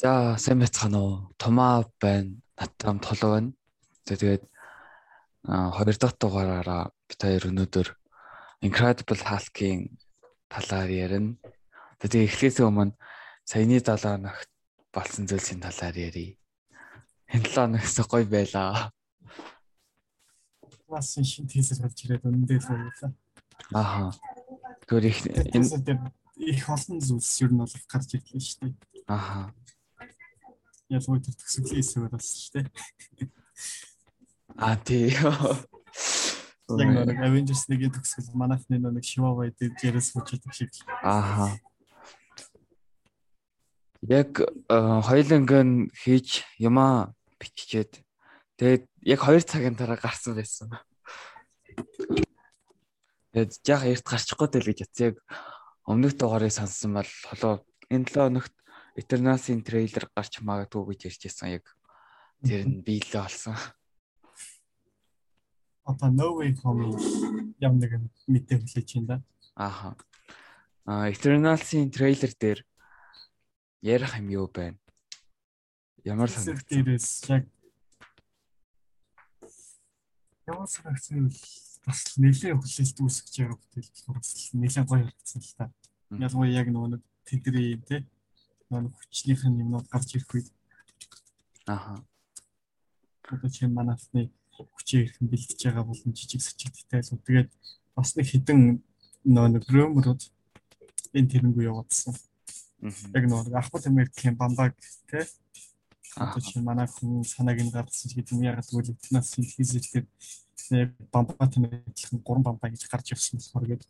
За сайн байцгаана уу? Томаа байна. Надтай хамт холоо байна. Тэгээд хоёр дахь дугаараараа бид хоёр өнөөдөр Incredible Hulk-ийн талаар ярина. Тэгээд эхлээс өмнө саяны 7 ногт болсон зүйлсийн талаар ярив. Энэ 7 ногс гоё байлаа. Бас шин тийзер болж ирээд үнэндээ л байлаа. Ааха. Тэгэхээр их энэ их олон зүйлс ер нь бол гарч ирлээ шүү дээ. ааха. Тэр төгсгөлийн хэсэг бас шүү дээ. Аа тий. Яг нэг Avengers нэг төгсгөл манайхны нэг Shiva дээр дээрээс идэг шиг. Ааха. Яг хоёлынгийн хийж юмаа биччихэд тэгээд яг 2 цагийн дараа гарсан байсан. Тэгээд яг эрт гарчихгүй тэл гэж бодсон. Яг өмнөх дугаарыг сонссон бол холоо энэ 7 өнөخت Eternals-ийн трейлер гарч магадгүй гэж ярьжсэн яг тэр нь биелээ болсон. Одоо No Way Home юм нэг мэдээ хүлээж байна. Ааха. А Eternals-ийн трейлер дээр ярих юм юу байна? Ямар санагд дээрээс яг ямар санагдсан вэ? бас нэлээд хүлээлт үүсгэж байгаа бүтээл болохоор нэлээд гоё харагдсан л та. Ялангуяа яг нөгөө нэг тэдний те нөгөө хүчлийнх нь юмнууд гарч ирэх үед ааха. Одоо чинь манайхны хүчээр ирэх нь бэлтэж байгаа болон жижиг сачиг детайлууд тэгээд бас нэг хідэн нэг румерууд энэ тэрнгүү явуулсан. Яг нөгөө Ахмад Америкийн бамбаг те Одоо чинь манай хүн санааг нь гаргасан гэдэг нь яг тэгвэл этнаас синтезэлтэй яг бамбатай адилхан гурван бамбаа гэж гарч ирсэн болохоор гээд.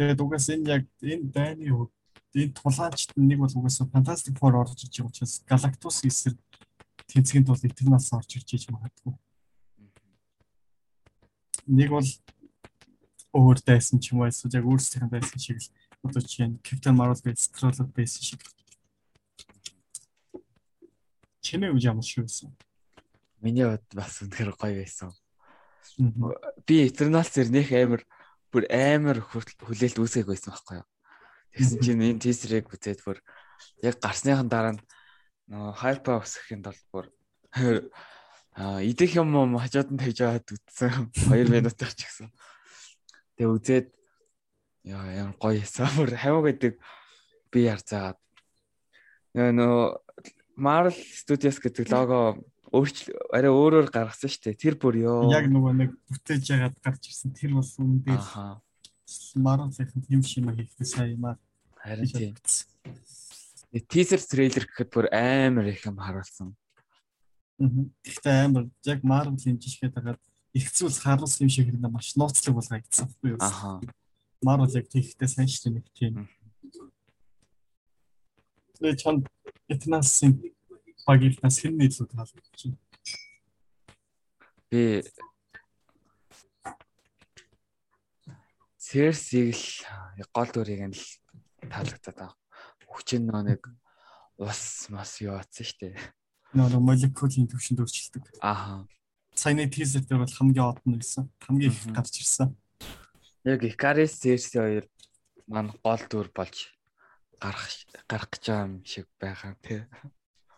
Тэгээд угаас энэ яг энэ дайны энэ тулаачд нэг бол угаасаа Fantastic Four орж иж байгаа учраас Galactus эсрэг тэнцгийн тул Eternals орж ирж иж магадгүй. Нэг бол өөр дайсан ч юм уу эсвэл яг өөрсдийнх нь дайсан шиг л одоо чинь Captain Marvel бэс, Scarlet байсан шиг. Чиний үе ямар шүү гэсэн. Миний хувьд бас үнэхээр гоё байсан. Би Eternals зэрнийх амар бүр амар хүлээлт үүсгэх байсан байхгүй юу. Тэгсэн чинь энэ тизерийг үзээд бүр яг гарсныхан дараа нөгөө хайпа өсөхийн тулд бүр аа идэх юм уу хажууд нь тавьж аваад үтсэн 2 минут ч гэсэн. Тэгээ үзээд яа ямар гоё байсан. Бүр хаваа гэдэг би ярцаагаад нөгөө Marvel Studios гэдэг лого өөрчлө арай өөрөөр гаргасан шүү дээ. Тэр бүр ёо. Яг нөгөө нэг бүтээж ягаад гарч ирсэн тэр бол үн дээр. Аха. Марвелын юм шимэ хийхдээ сайн юмаа. Харин тийм. Тизер трейлер гэхэд бүр амар их юм харуулсан. Аа. Гэхдээ амар яг Marvel-ийн жишгээд хагаад их зүйлс харуулсан юм шиг хэрэг маш нууцлаг болгоогдсон байхгүй юу? Аха. Marvel яг тийхтэй сайн шүү дээ нэг тийм. Тэгээ чанд Eternals-ийн багийнаас хэн нийлүү таалагдж байна? Би Церсийг л гол дүрийг нь л таалагдаад байгаа. Хүчин нөө нэг ус мас юу атсан штэ. Нөө молекулын төвшөнд өөрчилдөг. Ааха. Саяны тизер дээр бол хамгийн од нь байсан. Хамгийн их гарч ирсэн. Яг Icarus Cersei хоёр маань гол дүр болж гарах гарах гэж байгаа юм шиг байгаа тий.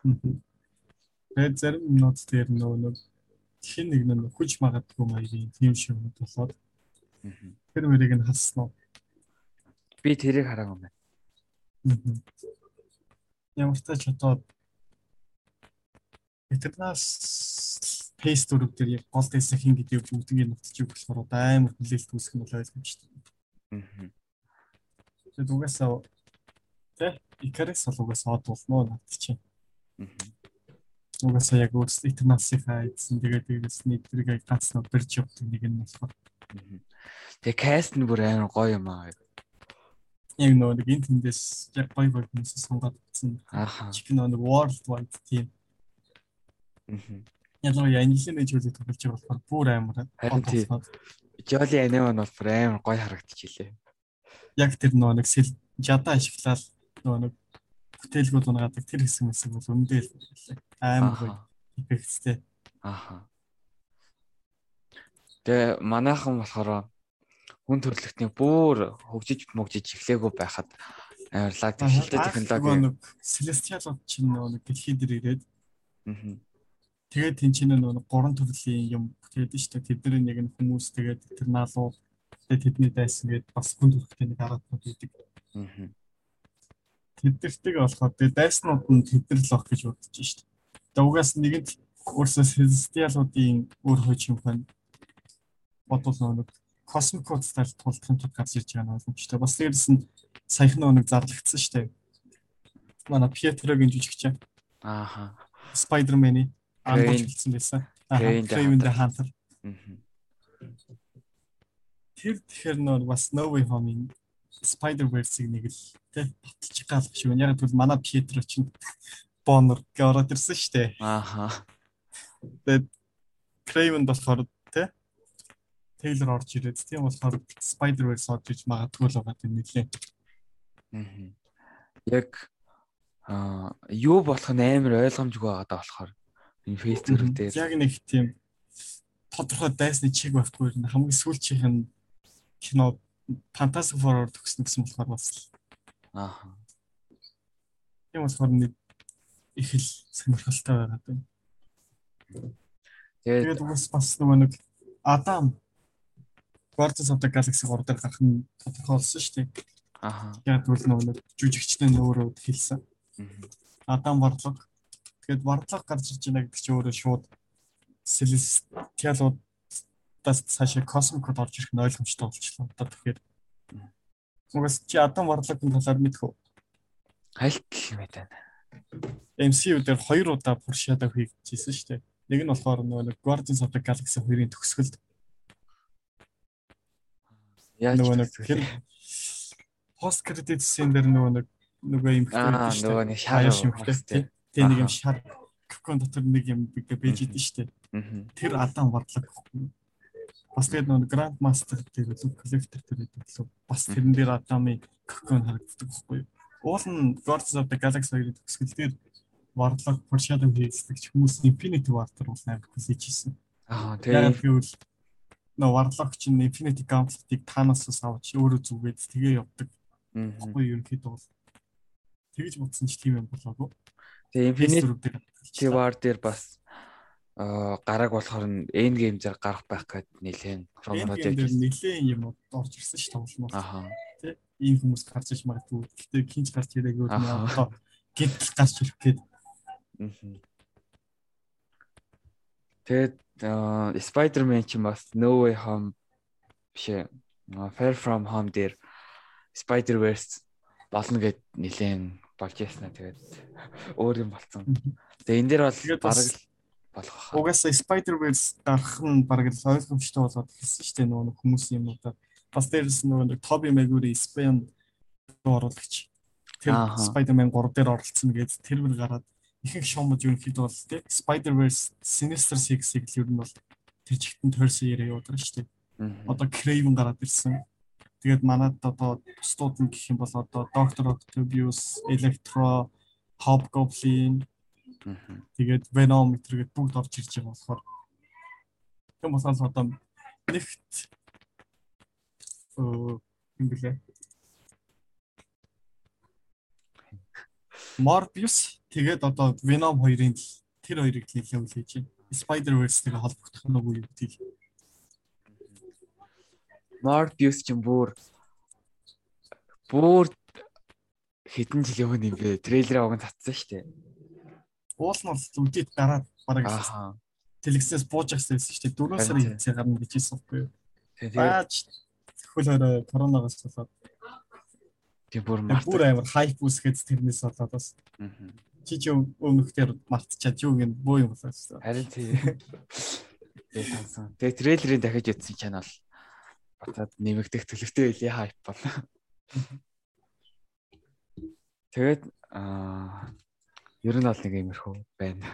Тэгээд зарим нот дээр нөгөө нэг хин нэг нь хүч магадгүй маягийн тийм шиг юм болоод тэр мөрийг нь хассан уу? Би тэрийг хараагүй байна. Ямар ч тач одоо Eternals Pace дөрөв дээр яг гол дэсэх хин гэдэг юм бүгдийг нутчих болохоор амар хүлээлт үүсгэх нь бол ойлгомжтой. Аа. Тэгээд угаасаа тэ Icarus бол угаасаа од болно над чинь. Угаасаа яг өөрсдөө Eternals-ийнхаа эзэн тэгээд дээрсний тэрийг ганц нөө бэрж явдаг нэг нь болохоор. Тэгээ каст нь бүр амар гоё юм аа. Яг нөө нэг энэ тэндээс яг гоё гоё хүмүүс сонгоод утсан. Ааха. Чих нөө нэг worldwide team. Аа. Ялангуяа анилын нэг зүйлийг тоглож байгаа болохоор бүр амар. Харин тийм. Жоли аниван бол бүр амар гоё харагдчихилээ. Яг тэр нөө нэг сэл жада ашиглаад нөө нэг бүтээлгүүд унаадаг тэр хэсэг мэсэг бол өндөө амар гоё эффекттэй. Ааха. Тэгээ манайхан болохоор хүн төрлөختний бүр хөгжиж мөгжиж эхлэегүй байхад амар лаг дэвшилтэй технологи. Нэг Celestial-ууд чинь нэг дэлхийд дээр ирээд. Тэгээд тэн чинь нэг гурван төрлийн юм бүтээдэг шүү дээ. Тэдний нэг нь хүмүүс тэгээд тэр наалууд тэгээд тэдний дайсан гээд бас хүн төрхтэй нэг араатнууд үүдэг. Аа. Тэдэртэйг болохоор тэгээд дайснууд нь тэдэр лог гэж бодож шүү дээ. Тэгээд угаас нэгэнд өөрсөө Celestial-уудын өөр хойч юм байна. Бодвол нэг Cosmic Code стайл тулдахын тулд гарч ирж байгаа нь ойлгомжтой. Бас дээрс нь саяхан нэг зарлагдсан дээ. Манай Pietro-гийн жүжигч. Ааха. Spider-Man-ы хэлсэн байсан. The Hunter. Тэр тэгэхээр нөр бас No Way Home-ийн Spider-Verse-ийг нэг л тэ баталж гаалах шиг. Яг тэгвэл манай Pietro чинь Bonner ороод ирсэн шүү дээ. Ааха. Тэгээд Craven болохоор тэ Taylor орж ирээд тийм болохоор Spider-Verse орж иж магадгүй л байгаа юм нэлээ. Аа. Яг аа юу болох нь амар ойлгомжгүй байгаа даа болохоор энэ Facebook дээр яг нэг тийм тодорхой дайсны чиг байхгүй хамгийн сүүлчийнх нь кино Fantastic Four төгснө гэсэн болохоор бас аа. Тийм болохоор нэг их л сонирхолтой байгаад байна. Тэгээд бас бас нөгөө нэг Адам Guardians of the Galaxy 3 дээр гарах нь тодорхойлсон шүү дээ. Аа. Яг бол нөгөө жүжигчтэй нөөрөө хэлсэн. Адам Варлог. Тэгээд Варлог гарч ирж байна гэдэг чинь өөрөө шууд Celestial-ууд бас цаашаа Cosmic-д орж ирэх нь ойлгомжтой болчихлоо. Одоо тэгэхээр Угаас чи Адам Варлогийн талаар мэдэх үү? Гэх юм байна. MCU дээр хоёр удаа Porsche-даг хийжсэн шүү дээ. Нэг нь болохоор нөгөө Guardians of the Galaxy 2-ын төгсгөлд Яаж нөгөө нэг тэр пост кредит сцен дээр нөгөө нэг нөгөө юм Аа нөгөө нэг шар юм хэрэгтэй. Тэ нэг юм шар кокон дотор нэг юм бэж идэв штэ. Тэр алдаан бодлог гэхгүй. Бас тэгээд нөгөө Grand Master дээр л коллектор дээр л бас тэрэн дээр адамын кокон харагддаг байхгүй юу. Уул нь Guardians of the Galaxy 2-ын төгсгөл дээр бодлог Foreshadow хийдэг хүмүүс Infinity War дээр бол амар хүсэж ирсэн. Аа тэгээд нөө варлог чинь Infinity Gauntlet-ыг Thanos-ос авч өөрөө зүгээд тэгээ явдаг. Баггүй ерөнхийдөө бол тэгж бодсон ч тийм юм болоогүй. Тэгээ Infinity War дээр бас гараг болохоор нь end game зэрэг гарах байх гээд нэлээд ромнод яг нэлээд юм орж ирсэн ш тоглолмоос. Аа. Тэ ийм хүмүүс гарч иж магадгүй. Гэтэ хинч гарч ирээгүй нь одоо гэдэл гарч ирэх гээд. Аа. Тэгээд Spider-Man ч бас No Way Home биш Far From Home дээр Spider-Verse болно гэд нилээн болж яснаа тэгээд өөр юм болцсон. Тэгээ энэ дээр бол бараг л болох хаа. Угаасаа Spider-Verse гарах нь бараг л ойлгомжтой болоод хэлсэн шүү дээ нөгөө хүмүүсийн юмудаа. Бас дээрс нөгөө Tobey Maguire Spain оруулагч. Тэр Spider-Man 3 дээр оролцсон гэж тэр бүр гараад ихэнх шоумод ерөнхийдөө бол тий Spider-Verse Sinister Six-ийг л ер нь бол тэр чигтэн тойрсон яриа явуулдаг шүү дээ. Одоо Craven гараад ирсэн. Тэгээд манад одоо бусдууд нь гэх юм бол одоо Doctor Octopus, Electro, Hobgoblin тэгээд Venom гэтэргээд бүгд орж ирж байгаа болохоор тийм болохоор одоо нэгт юм блэ Morbius тэгээд одоо Venom 2-ын тэр хоёрыг нэлээд үлээж байна. Spider-Verse-тэй холбогдох нь үгүй гэдгийг. Morbius ч юм бүр бүр хэдэн жил өмнө юм бэ? Трейлер аван татсан шүү дээ. Уул нь бол үдээд дараа бараг телевизээс бууж авсан шүү дээ. 4 сарын хэвцээ гарна гэж хэлсэн байхгүй юу? Тэгээд хөл хорой коронавигоос болоод. Тийм бүр бүр амар хайп үсгээд тэрнээс болоод бас. Чи чи өмнөхдөр мартчихад юу гин бөө юм болоо шүү дээ. Харин тийм. Тэгээ трейлерыг дахиж ятсан чанал. Батад нэмэгдэх төлөвтэй байлээ хайп бол. Тэгээд аа ер нь бол нэг иймэрхүү байна.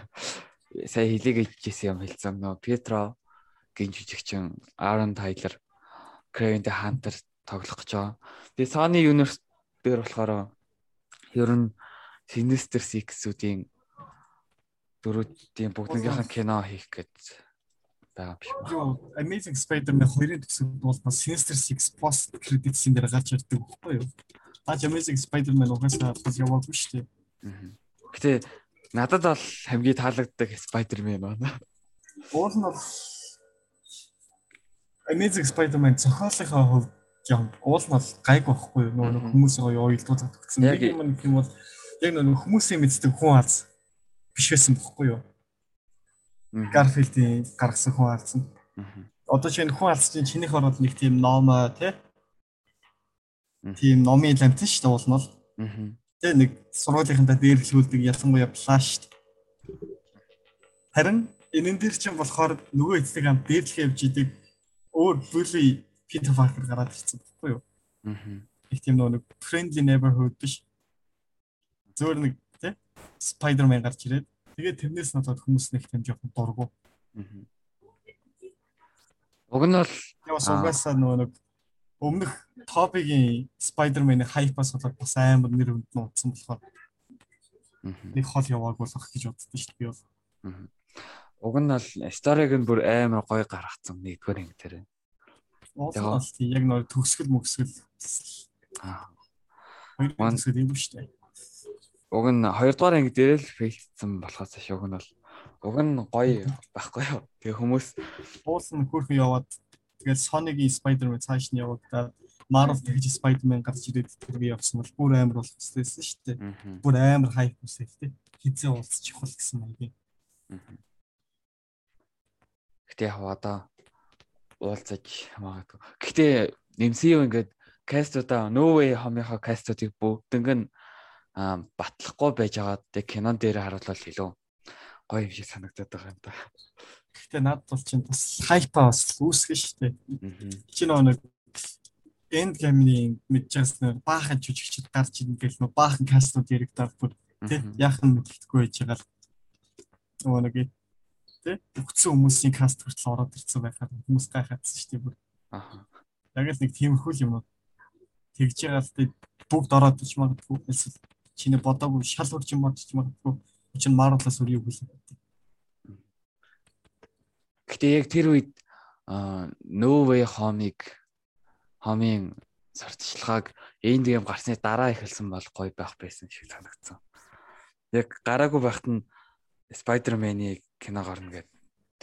Сая хилийг ичжсэн юм хэлсэн нөө Петро гин жижигчин Aaron Tyler Craven the Hunter тоглох гэж байгаа. Тэгээ Sony Universe дээр болохоор ер нь Sinister Six-үүдийн дөрүүдийн бүгднийхээ кино хийх гэж байгаа биш үү? Amazing Spider-Man 2-ын төсөлд бол бас Sinister Six post credits-ийн дээр гарч ирдэг байхгүй юу? Аач Amazing Spider-Man угаасаа бас яваагүй шүү дээ. Гэтэ надад бол хамгийн таалагддаг Spider-Man байна. Уул нь бол Amazing Spider-Man зохиолынхаа хувьд юм уул нь бол гайг байхгүй юу? Нөгөө хүмүүсийн гоё ойлдуулаад өгсөн. Яг юм нэг юм бол яг нөгөө хүмүүсийн мэддэг хүн аз биш байсан бохгүй юу? Garfield-ийн гаргасан хүн алдсан. Одоо чинь хүн алдсан чинь чинийх ороод нэг тийм ном тий тийм номын ламтан шүү дээ уул нь бол. Тэгээ нэг сургуулийнхантаа дээрлүүлдэг ялангуяа флаш. Харин энэ дээр чинь болохоор нөгөө эцэг ам дээрлэх явж идэг өөр бүлий Peter Parker гараад ирсэн байхгүй юу? Аа. Их тийм нөгөө friendly neighborhood биш. Зөөр нэг тий Spider-Man гарч ирээд тэгээд тэрнээс надад хүмүүс нэг тийм жоохон дургу. Аа. Уг нь бол яа сугасаа нөгөө нэг өмнөх Топигийн Spider-Man-ы хайпаас болоод бас амар нэр хүнд нь утсан болохоор нэг хол яваагүй ах гэж боддоо шүү дээ би бол. Уг нь бол сториг нь бүр амар гоё гаргацсан нэгдүгээр анги дээр. Яг яг нөр төгсгөл мөсгөл. Аа. Хоёр төгсгөл юм шүү дээ. Уг нь хоёрдугаар анги дээр л фейлдсэн болохоос ш уг нь бол уг нь гоё байхгүй юу. Тэгээ хүмүүс уулсан хөрхөн яваад тэгээд Sonic-ийн Spider-Man цааш нь явагдаад Marvel тэгж Spider-Man гарч ирээд тэр би явсан бол бүр амар болох хэвчээсэн шүү дээ. Бүр амар хайп үсэх тий. Хизээ уулзчих бол гэсэн маягийн. Гэтэ яг одоо уулзаж магадгүй. Гэтэ MCU ингээд кастуудаа No Way Home-ийнхаа кастуудыг бүгднг нь батлахгүй байж байгаа тэг кинон дээр харуулбал илүү гоё юм шиг санагдаад байгаа юм да. Гэтэ над бол чинь бас хайпа бас үүсгэн дээ. Чи нэг энд гамны мэдчихсэн баахан жүжигчд гарч ирнэ гэл нөө баахан кастууд яригдаад бүр тий яахан мэддэхгүй байж байгаа л. Нөгөө нэг тий өгцөн хүмүүсийн каст хүртэл ороод ирсэн байхад хүмүүс гайхаадсан дээ бүр. Аа яг л нэг тиймэрхүү юм уу? Тэгж байгаа л тий бүгд ороод ич магадгүй эсвэл чиний бодоогүй шал урч юм бодчих магадгүй. Чинь Marvel-аас өрийг хүлээ. Гэтэ яг тэр үед No Way Home-ыг хомын сурталчилгааг энд юм гарсны дараа эхэлсэн бол гоё байх байсан шиг санагдсан. Яг гараагүй байхад нь Spider-Man-ы кино гарна гэд.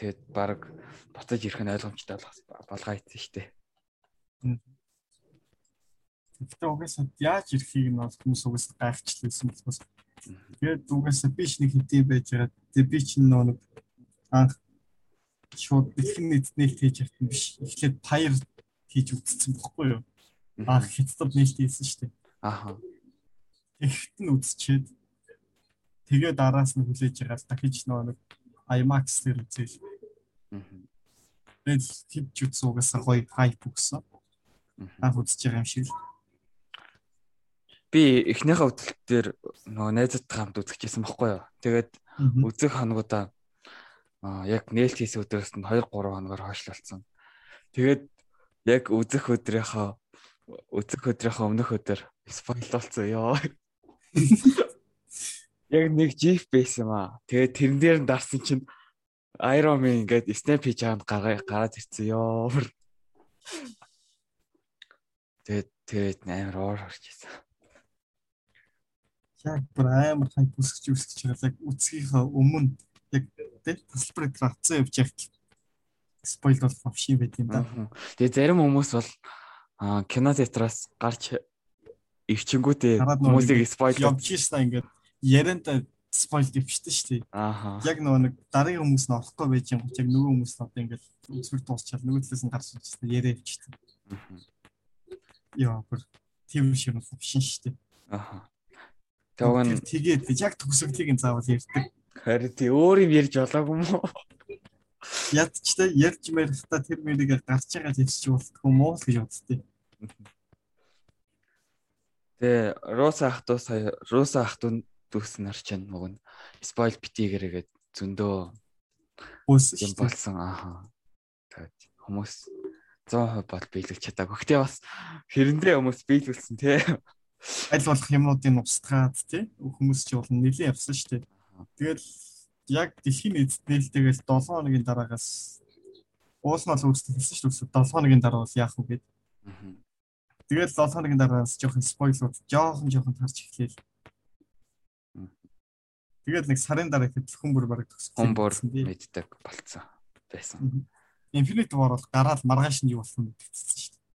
Тэгээд баг буцаж ирэх нь ойлгомжтой болгоо ийцэн штэ. Тэгтээ угаасаа яаж ирэхийг нь хүмүүс угаасаа гайхчихлээсэн болохоос. Тэгээд угаасаа би ч нэг хэдий байж байгаа. Тэгээд би ч нэг анх шууд дэлхийн нийтнэлт хийж явсан биш. Эхлээд Fire хийж үзсэн бохгүй юу? Аа хятад нээлт хийсэн шүү дээ. Ааха. Тэгэхт нь үзчихэд тэгээ дараас нь хүлээж байгаа дахиж нэг IMAX дээр үзээл. Аа. Тэгээд хипч үзсэн угаасаа гоё хайп өгсөн. Аа үзэж байгаа юм шиг. Би эхнийхээ хөтөлбөр дээр нөгөө найзуудтай хамт үзчихсэн бохгүй юу? Тэгээд үзэх хоногудаа аа яг нээлт хийсэн өдрөөс нь 2 3 хоногор хойшлолцсон. Тэгээд яг үзэх өдрийнхөө үзэх өдрийнхөө өмнөх өдөр спойл болсон ёо. Яг нэг жиф байсан маа. Тэгээд тэрэн дээр нь дарсан чинь Iron Man ингээд snap хийж чаанд гараад ирсэн ёо. Тэгээд тэгээд амар уур харж ирсэн. Яг бүр амар хайп үсгэж үсгэж байгаа. Яг үцгийнхаа өмнө яг тэг тасалбар дээр авцсан явж явт спойл бол авши байт юм да. Тэгээ зарим хүмүүс бол кино театраас гарч ивчингүүтээ хүмүүсийг спойл шээ ингээд ярианда спойл дэвчтэй шүү дээ. Аа. Яг нөгөө нэг дараагийн хүмүүс нь орохгүй байж юм яг нөгөө хүмүүс нь одоо ингээд үзвэр дуусчаал нөгөө талаас нь гарч байгаа яриа өвчтэй. Яа бүр тийм шиг шин шүү дээ. Аа. Тэгээд тэгээд яг төгсгөлийг нь заавал ярьдаг. Харин тий өөр юм ярьж болоог юм уу? Ядчтай ярьж мэрдэ тэр мэрийг гарч байгаа хэлчих болтгүй юм уу гэж боддتي. Тэгээ Рус ахтуу сая Рус ахтуу дүүс нар ч нүгэн спойл битийгэргээд зөндөө үс юм болсон аа. Тэгээд хүмүүс 100% бол биелүүлж чадаагүй. Гэтэ бас хэрэндээ хүмүүс биелүүлсэн тий. Аль болох юмнуудын устгаад тий. Хүмүүс ч бол нэлийн явсан шүү дээ. Тэгэл яг дэлхийн эзэд нээлттэйгээс 7 хоногийн дараагаас уулнал үүсдэг хэлсэн шүү дээ. 7 хоногийн дараа бол яах вэ гээд. Тэгээд 7 хоногийн дараас жоохон спойлууд жоохон жоохон тарч эхлэв. Тэгээд нэг сарын дараа ихэд хүн бүр бараг төгсөж хүн бүр мэддэг болцсон байсан. Infinite War бол гараад маргааш нь юу болсон гэдэгцсэн шүү дээ.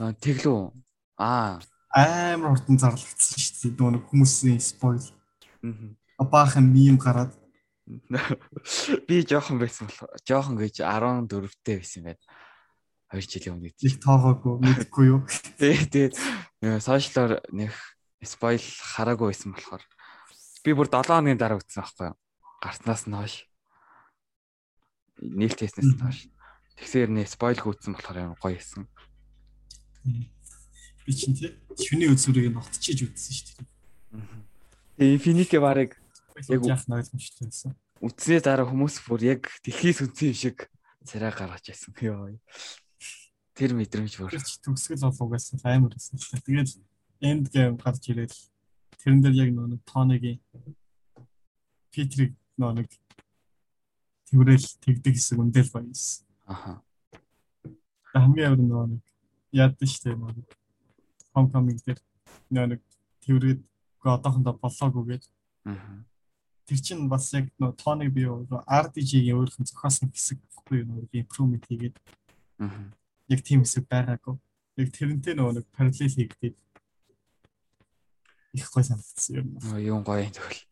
Аа тэглүү. Аа амар хурдан зарлагдсан шүү дээ. Нөгөө хүмүүсийн спойл. Аа. Баахан мим гараад би жоохон байсан болох. Жоохон гэж 14-тэй байсан юм байна. 2 жилийн өмнө. Их тоогоогүй мэдгүй юу. Тий, тий. Сошиалор нэг спойл хараагүй байсан болохоор би бүр 7 хоногийн дараа үтсэн байхгүй юу? Гарснаас нь хойш. Нийлт хийснээс нь хойш. Тэгэхээр нэ спойл гүйтсэн болохоор амар гоё байсан. Би чинь тий шүний үзүүрийг нь отчиж үзсэн шүү дээ. Тэгээ Infinity барыг яг яах ойлгомжтой байсан. Үтсний дараа хүмүүс бүр яг дэлхийс үтсэн юм шиг царай гаргаж байсан. Йоо. Тэр мэдрэмж бүр. Төгсгөл болоогоос амар байсан. Тэгээд end game гарч ирээд тэрэн дээр яг нэг тооныгийн Питрийг нэг тэрэл тэгдэг хэсэг үндэл баяс. Аха. Хамгийн амар нэг шүү дээ нэг homecoming дээр нэг тэргээд одоохондоо болоогүй гээд. Аха. Тэр чинь бас яг нөө тооныг би RDG-ийн өөрхөн зохиосон хэсэг гэхгүй юу нэг improvement хийгээд. Аха. Яг тийм хэсэг байгаагүй. Яг тэрнтэй нөгөө нэг parallel хийгдээд их гой санагдсан юм. Юу гоё юм тэгвэл.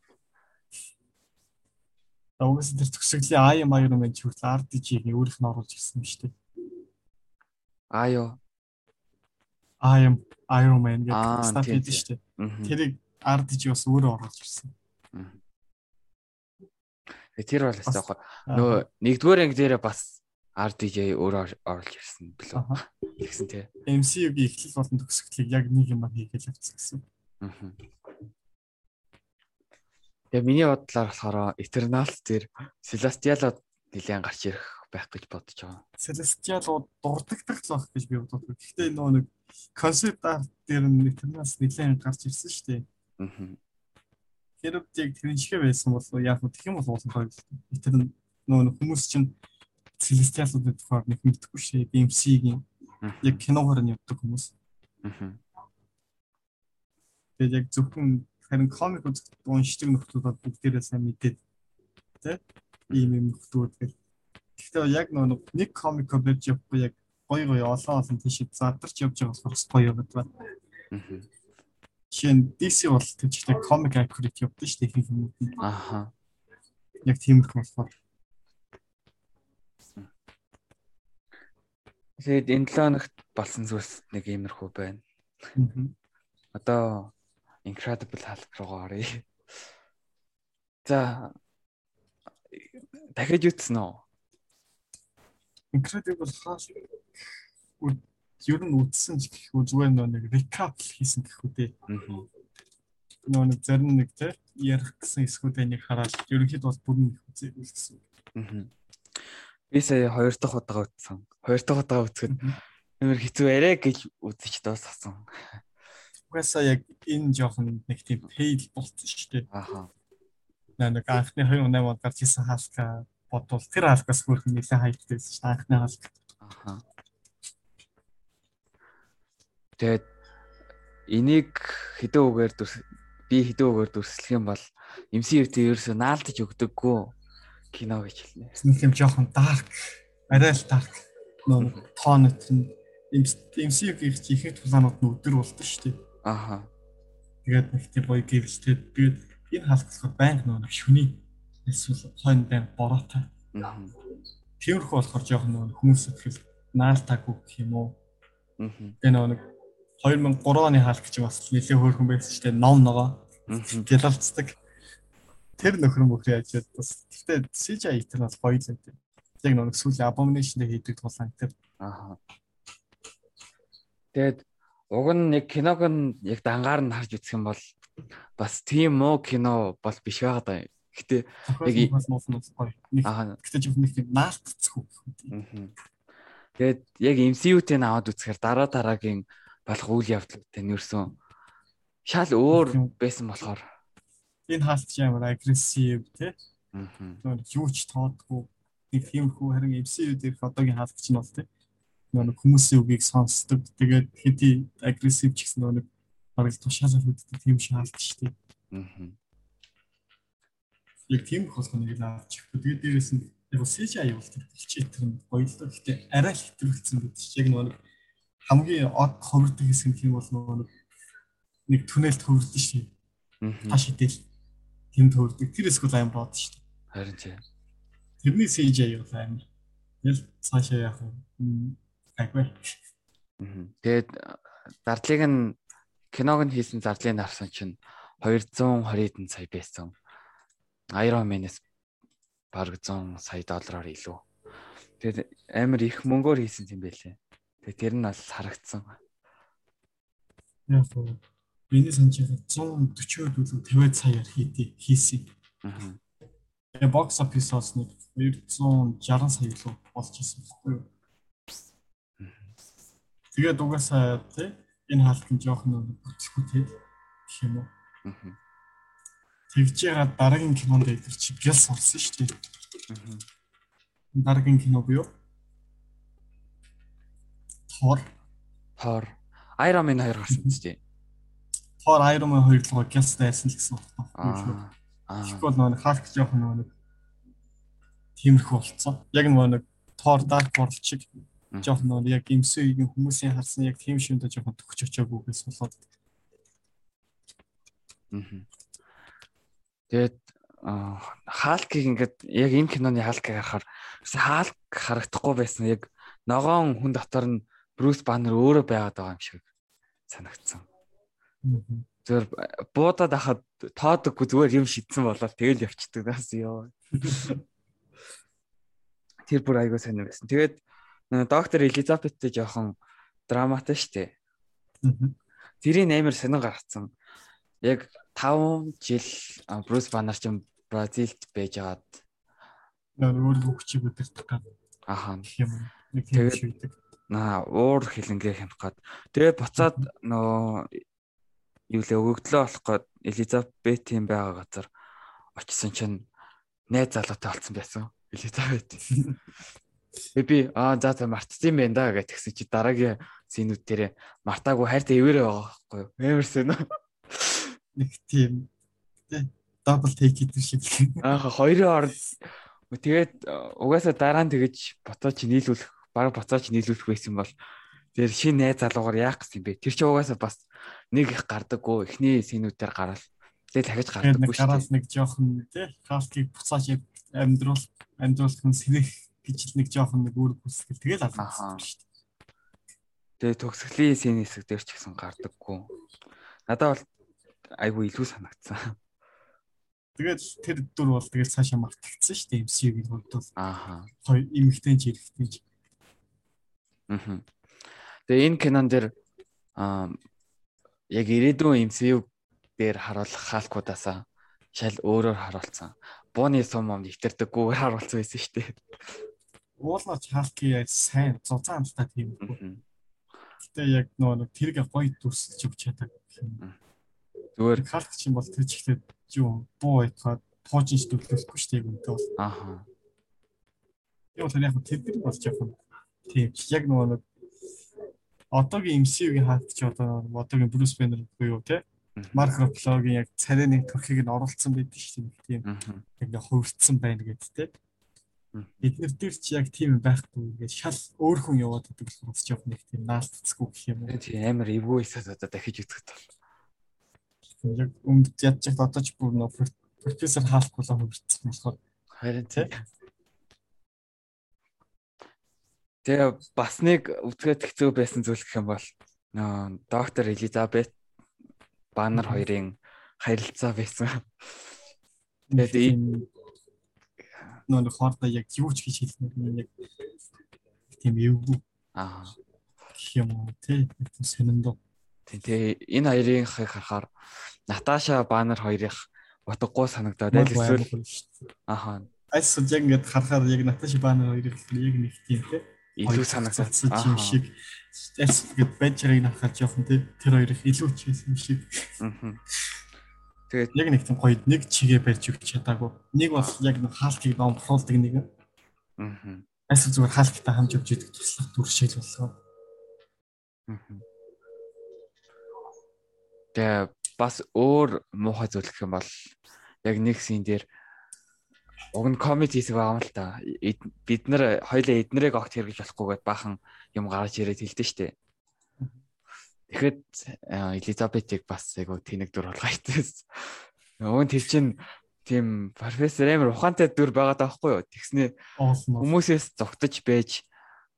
Угсаа тэр төгсгөлийн АЯ маяр юм чи хүртэл RDG-ийг өөрийнх нь оруулж ирсэн юм шүү дээ. АЯ I am Iron Man гэдэг стат хийдэж шүү дээ. Тэрийг RDG бас өөрөө оруулж ирсэн. Тэр бол хэвээр яг нөгөө нэгдүгээр анги дээр бас RDJ өөрөө оруулж ирсэн билүү. Тэгсэн тий. MCU-гийн эхлэл болон төгсгөлийг яг нэг юм хийгээл авчихсан. Тэгээ миний бодлоор болохоор Eternals дээр Celestial-ууд нэлээд гарч ирэх байх гэж бодож байгаа. Celestial-ууд дурддагдах л байх гэж би боддог. Гэхдээ нөгөө нэг концепт арт дээр нь Eternals нэлээд гарч ирсэн шүү дээ. Аа. Хэрэг тийг тэрнчгээ байсан бол яг нь тэгэх юм бол уулын гоё. Eternal нөгөө хүмүүс чинь Celestial-уудын тухайд нэг мэдхгүй шээ. MC-гийн яг киногоор нь явдаг хүмүүс. Аа Тэгээд яг зөвхөн харин комик уншдаг нөхдүүд бол бүгдээрээ сайн мэдээд тий ийм юм нөхдүүд гэх. Гэхдээ яг нөгөө нэг комик барьж явахгүй яг гоё гоё олон олон тийш задарч явж байгаа болохоор гоё яваад байна. Чин DC бол тэгчтэй комик accurate явдаг шүү дээ их юм. Аха. Яг тиймэрхүү болохоор. Тэгээд энэ 7 хоногт болсон зүйлс нэг иймэрхүү байна. Одоо Incredible Hulk руугаа оръё. За дахиж үтсэн үү? Incredible Hulk ер нь үтсэн ч гэх үү зүгээр нэг recap хийсэн гэх үү дээ. Аа. Нөө нэг зарим нэг те ярих гэсэн эсгүүдийг хараад ерөнхийд бол бүрэн их үзээ. Аа. Би сая хоёр дахь удаа үтсэн. Хоёр дахь удаа үтсгэд нэмэр хэцүү арай гэж үзэж дуусгасан. Угаасаа яг энэ жоохон нэг тийм фейл болчихсон шүү дээ. Аха. Нэг анхны 2008 онд гарч ирсэн хаалка бодвол тэр хаалкаас хөрхөн нэлээд хайптай байсан шүү дээ. Анхны хаалка. Аха. Тэгээд энийг хэдэн үгээр би хэдэн үгээр дүрслэх юм бол MCU-т ерөөсөө наалдаж өгдөггүй кино гэж хэлнэ. Нэг юм жоохон dark, арай л dark нөө тоонот нь MCU-гийн ихэнх тулаанууд нь өдөр болдог шүү дээ. Аха. Тэгээд нэг тийм гоё гэрэлтэй. Тэгээд энэ халдсахад байнга нөгөө шүний эсвэл хойно байн бороотой. Тиймэрхүү болохоор жоохон нөгөө хүмүүс сэтгэл наалтаагүй гэх юм уу. Тэгээ нөгөө нэг 2003 оны хаалт гэж бас нэлээ хөөрхөн байсан ч тийм ном ногоо. Гэлалцдаг. Тэр нөхөр мөхрөө яжээд бас гэхдээ CGI тэр бас гоё л юм. Яг нөгөө сүүлийн abomination дээр хийдэг тулаан тэр. Аха. Тэгээд уг нь нэг киног нь яг дангаар нь харж үзэх юм бол бас тийм муу кино бол биш байгаа даа. Гэтэ яг аа гэтэ жив нэг тийм наалтцгүй. Тэгээд яг MCU-тэй наваад үзэхээр дараа дараагийн болох үйл явдлуудтай нэрсэн шал өөр байсан болохоор энэ хаалт ч амар агрессив тий. Аа. Юу ч тоодгүй нэг тиймэрхүү харин MCU дээрх одоогийн хаалт чинь бол тий нэг хүмүүсийн үгийг сонсдог. Тэгээд хэдий агрессив ч гэсэн нэг бараг тушаалал үүддэг тийм шаалт шүү дээ. Аа. Яг тийм болохоос нэг л авч. Тэгээд дээрэс нь яг CGI явуулдаг хичээлтэр нь гоёлоо. Гэтэ арай л хэтрүүлсэн гэдэг чинь яг нэг хамгийн од ховрдог хэсэг нь бол нөгөө нэг түнэлт хөвөрдөн шүү. Таш идэл. Тийм төвөрдөг. Тэр эсвэл аим бод шүү. Харин тийм. Тэрний CGI бол амар. Тэгэл цаашаа яах вэ? Аггүй. Тэгээд зардлыг нь киног нь хийсэн зардлыг харсан чинь 220 хэдэн сая байсан. Iron Man-ээс бараг 100 сая доллараар илүү. Тэгээд амар их мөнгөөр хийсэн юм байлээ. Тэр нь бас харагдсан. Яг гоо. Миний санджиг 140 төлөв 50 саяар хийдий хийсэн. Аа. Тэгээ бокс офисоос нэг 260 сая илүү болж ирсэн байхгүй юу? Тэгээд угаасаа тий энэ хаалт нь жоохон бүтлэхгүй тий гэх юм уу. Тэгж яагаад дараагийн кинонд идэр чи гэл сурсан шүү дээ. Дараагийн кино буюу Thor Thor Iron Man 2 гарсан шүү дээ. Thor Iron Man 2 руу гялс дайсан л гэсэн үг. Аа. Тэгвэл нөгөө хаалт жоохон нөгөө тиймэрхүү болцсон. Яг нэг Thor Dark World шиг жоох нөр яг имсэгийн хүмүүсийн харсан яг тийм шимдэ жоохон төгч очоогүйгээс болоод. Тэгээд хаалкийг ингээд яг энэ киноны хаалкыг харахаар хаалк харагдахгүй байсан. Яг ногоон хүн дотор нь Брюс Баннер өөрөө байгаад байгаа юм шиг санагдсан. Зөвөр буудаад ахад тоодоггүй зүгээр юм шидсэн болоод тэгэл явчихдаг нас ёо. Тэр бүр айгуу сайн байсан. Тэгээд доктор Элизабеттэй жоохон драматай штэ. Тэрийн амар сонин гарцсан. Яг 5 жил Брюс Баннер ч Бразилд байж агаад өөр хөвчийг өдөртөх. Аха. юм. Тийм шийдэг. Наа уур хилэнгээ хямх гад. Тэгээд буцаад нөө юу лээ өгөгдлөө болох гээд Элизабетийн байгаа газар очисон чинь найз залуутай болсон байсан. Элизабет. Би аа за за мартсан юм байна да гэж тэгсэн чи дараагийн синүүд дээр мартаагүй хайртай ивэрээ байгаа байхгүй юу? Эмерсэн үү? Нэг тийм тий дабл тейк хийдэг шиг. Ааха хоёрын орд тэгээд угаасаа дараа нь тэгэж ботооч нийлүүлэх баг боцооч нийлүүлэх байсан бол тэр шин найз залуугаар яах гэсэн бэ? Тэр чи угаасаа бас нэг их гардаггүй эхний синүүдээр гараад тэгээд дахиж гардаггүй шүү. Гараас нэг жоохон тий хаалтыг буцааж амьдрал амьдрал хүн сэрэх гэж нэг жоохон нэг үүрэг хүсгэл тэгэл алгасан шүү дээ. Тэгээ төгсгөлийн сийн хэсэг дээр ч гэсэн гардаггүй. Надад бол айгүй илүү санагдсан. Тэгээд тэр дүр бол тэгээд цаашаа мартагдсан шүү дээ MCU-ийн хувьд бол. Ааха. Хоёр эмэгтэй ч эрэгтэй ч. Аа. Тэгээ энэ кинон дээр аа яг ирээдүйн MCU дээр харуулах хаалкуудаасаа шал өөрөөр харуулсан. Бууны сум ом нэвтэрдэггүйгээр харуулсан байсан шүү дээ уулаач хаалки яаж сайн зузаан та тийм. Гэтэ яг нөгөө нэг тэрэг гоё дүрсэлж өгч чаддаг юм. Зүгээр хаалт чинь бол тэр чигтээ юу буу ятгаад туужинч төлөвлөхгүй шүү дээ үнтэй бол. Ааха. Яг л яг тэр тэр болж явах. Тийм яг нөгөө нэг одоогийн MCU-гийн хаалт ч одоо одоогийн Bruce Banner буюу те Марк Руфлогийн яг царайны төрхийг нь оруулсан байдаг шүү дээ. Тийм. Яг хувирцсан байна гэдэг те. Эднэр дээр ч яг тийм байхгүй ингээд шал өөр хүн яваад байдаг болохоор ч яг нэг тийм наалтцгүй гэх юм уу. Тийм амар эвгүй эсвэл одоо дахиж үзэх тал. Яг ядж яг одоо ч бүр нөө профессор хаалхгүй л хөвөрцсөн болохоор харин тийм. Тэгээ бас нэг үзгээд хэцүү байсан зүйл гэх юм бол нөө доктор Элизабет Баннер хоёрын харилцаа байсан. Тэгээд нөгөө хоордоо яг юу ч хийж хэлнэ яг тийм эвгүй аа. тий тийм сониндоо тий энэ хоёрынхыг харахаар Наташа Банер хоёрын утгагүй санагдаад аль эсвэл ааха айс яг ингээд харахаар яг Наташа Банер хоёрын яг нэг тийм тий илүү санагдсан юм шиг ингээд байж байгааг харахаар жоохон тэр хоёрын илүү ч юм шиг аа Тэгээд яг нэг тийм гоё нэг чигээ барьж өгч чадаагүй. Нэг бол яг нэг хаалтыг номхруулдаг нэг. Аа. Эсвэл зүгээр хаалттай хамж явж идэг туслах дүр шиг болгоо. Тэгээ бас өөр муухай зүйл гэх юм бол яг нэг син дээр уг нь коммент хийсэг байгаа юм л та. Бид нар хоёлаа эднэрийг огт хэрэгж болохгүйгээд бахан юм гарч ирээд хэлдэж штэ. Тэгэхэд Элизабетийг бас айгу тэнэг дүр итээс. Өвн тэр чин тийм профессор амар ухаантай дүр байгаа даахгүй юу? Тэгснээ хүмүүсээс зогтож байж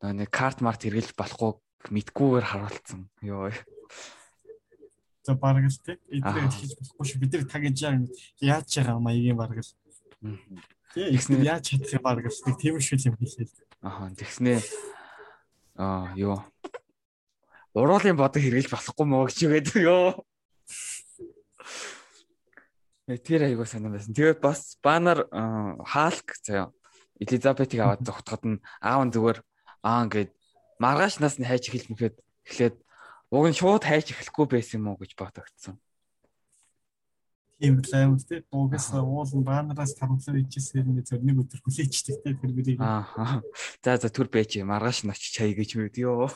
нэг карт март хэрэглэж болохгүй мэдгүйгээр харуулсан. Йоо. За бараг л тий. Эдрээ хийж болохгүй шүү. Бид нар тагж яаж байгаа маягийн бараг л. Тэгснээ яаж чадах бараг л нэг тийм шиг юм хийлээ. Аа тэгснээ аа юу уруулын бодог хэрэглэж болохгүй мó гэж үгээд ёо. Э, тэр айгуу санаа байсан. Тэгээд бас банаар хаалк заяа. Элизабетийг аваад зогтоход нь аав нь зүгээр аа ингээд маргаашнаас нь хайж эхэлж мэхэд эхлээд уг нь шууд хайж эхлэхгүй байсан юм уу гэж бодогдсон. Тийм л аим тий. Угаас уулын баанараас тарамсаар ичээсээр нэг зөв нэг өдөр хүлээчтэй тий тэр бэрийг. Аа. За за түр байж маргааш нь очиж чай гэж мэд ёо.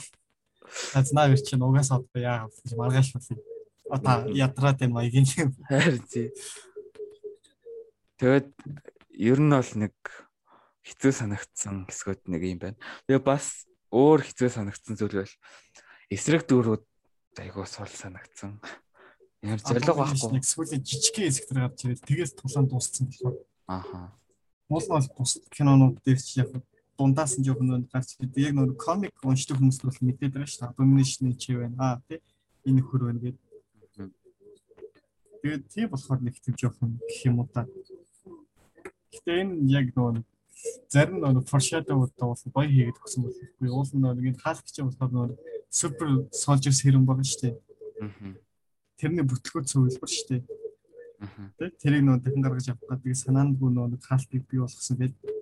Азнаа гэр чинь угаас одоо яа маргааш нь одоо ядраад энэ маягийн юм. Харин тий. Тэгээд ер нь бол нэг хэцүү санагдсан хэсгүүд нэг юм байна. Тэгээ бас өөр хэцүү санагдсан зүйл бол эсрэг дүүрүүд айгуу сул санагдсан. Ямар зориг байхгүй. Нэг сүүлийн жижигхэн хэсэгтэр гарч ирээд тэгээс тулаан дууссан болохоор. Ааха. Мол бол бус кинонууд дээр ч яг дундаас нь жоохон гарч ирээд яг нэг комик уншдаг хүмүүс бол мэдээд байгаа шүү дээ. Abomination чи байна. Аа тий. Энэ хөр байна гэдэг Тэгээд тийм болохоор нэг тийм жоохон гэх юм уу та. Гэтэ энэ яг нөгөө зарим нөгөө foreshadow-уудаа бол гоё хийгээд өгсөн болохгүй. Уул нь нэг хаалт гэж болохоор нөгөө super soldiers хэрэг байгаа шүү дээ. Аа. Тэрний бүтлгүүд зөвлөөр шүү дээ. Аа. Тэрийг нөгөө дахин гаргаж авах гэдэг санаандгүй нөгөө хаалтыг бий болгосон гэдэг.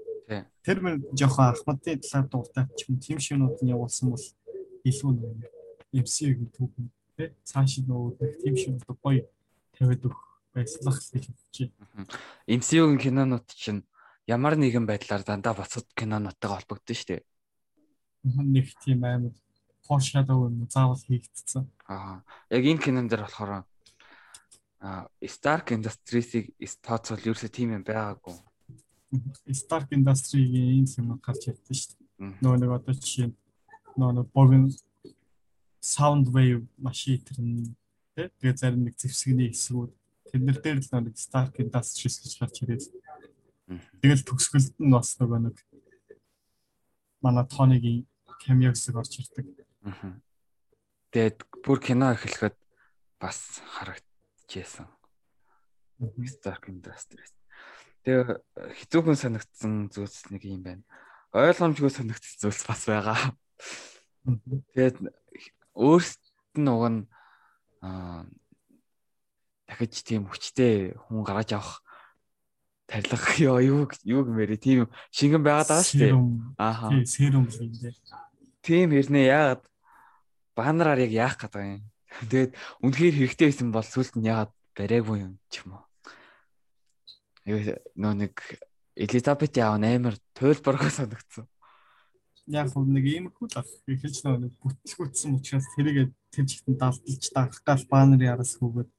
Тэр мөр жоохон ахмадын талаар дуртай ч юм тийм шинүүд нь явуулсан бол илүү нөгөө MCU-гийн түүхэн тий цааш нөгөө тийм шинүүд гоё тавиад өгөх байслах гэж бодчих. MCU-гийн кинонууд чинь ямар нэгэн байдлаар дандаа бацад кинонуудтайгаа холбогдсон шүү дээ. Нэг тийм амар foreshadow юм заавал хийгдсэн. Аа. Яг энэ кинон дээр болохоор а Stark Industries-ийг тооцвол ерөөсөө тийм юм байгаагүй. Stark Industries-ийн юм гарч ирдэ шүү дээ. Нөгөө нэг одоо жишээ нөгөө нэг богино sound wave машин тий. Тэгээ зарим нэг зэвсэгний хэсгүүд тэднэр дээр л нэг Stark Industries гэж гарч ирээд. Тэгэл төгсгөлд нь бас нөгөө нэг манай Тонигийн камео хэсэг орж ирдэг. Тэгээд бүр кино эхлэхэд бас харагдчихсан. Stark Industries. Тэгээ хэцүүхэн санагдсан зүйлс нэг юм байна. Ойлгомжгүй санагдсан зүйлс бас байгаа. Тэгээд өөрсдөд нь уг нь дахиж тийм хүчтэй хүн гаргаж авах тарилга ёо юу юу гэмээрээ тийм шингэн байгаад байгаа шүү дээ. Ааха. Серум юм дээ. Тийм хэрнээ яагаад банараар яг яах гэдэг юм. Тэгээд үнэхээр хэрэгтэй байсан бол сүлд нь яагаад бариаггүй юм ч юм уу. Нөө нэг Элизабет яав амар туйлбаргаа санагдсан. Яг хөө нэг иймэрхүү л эхэлж нэг бүтлгүүцсэн учраас тэрийг тэмцэгтэн далдалж дарах гал банер яраас хүүгээд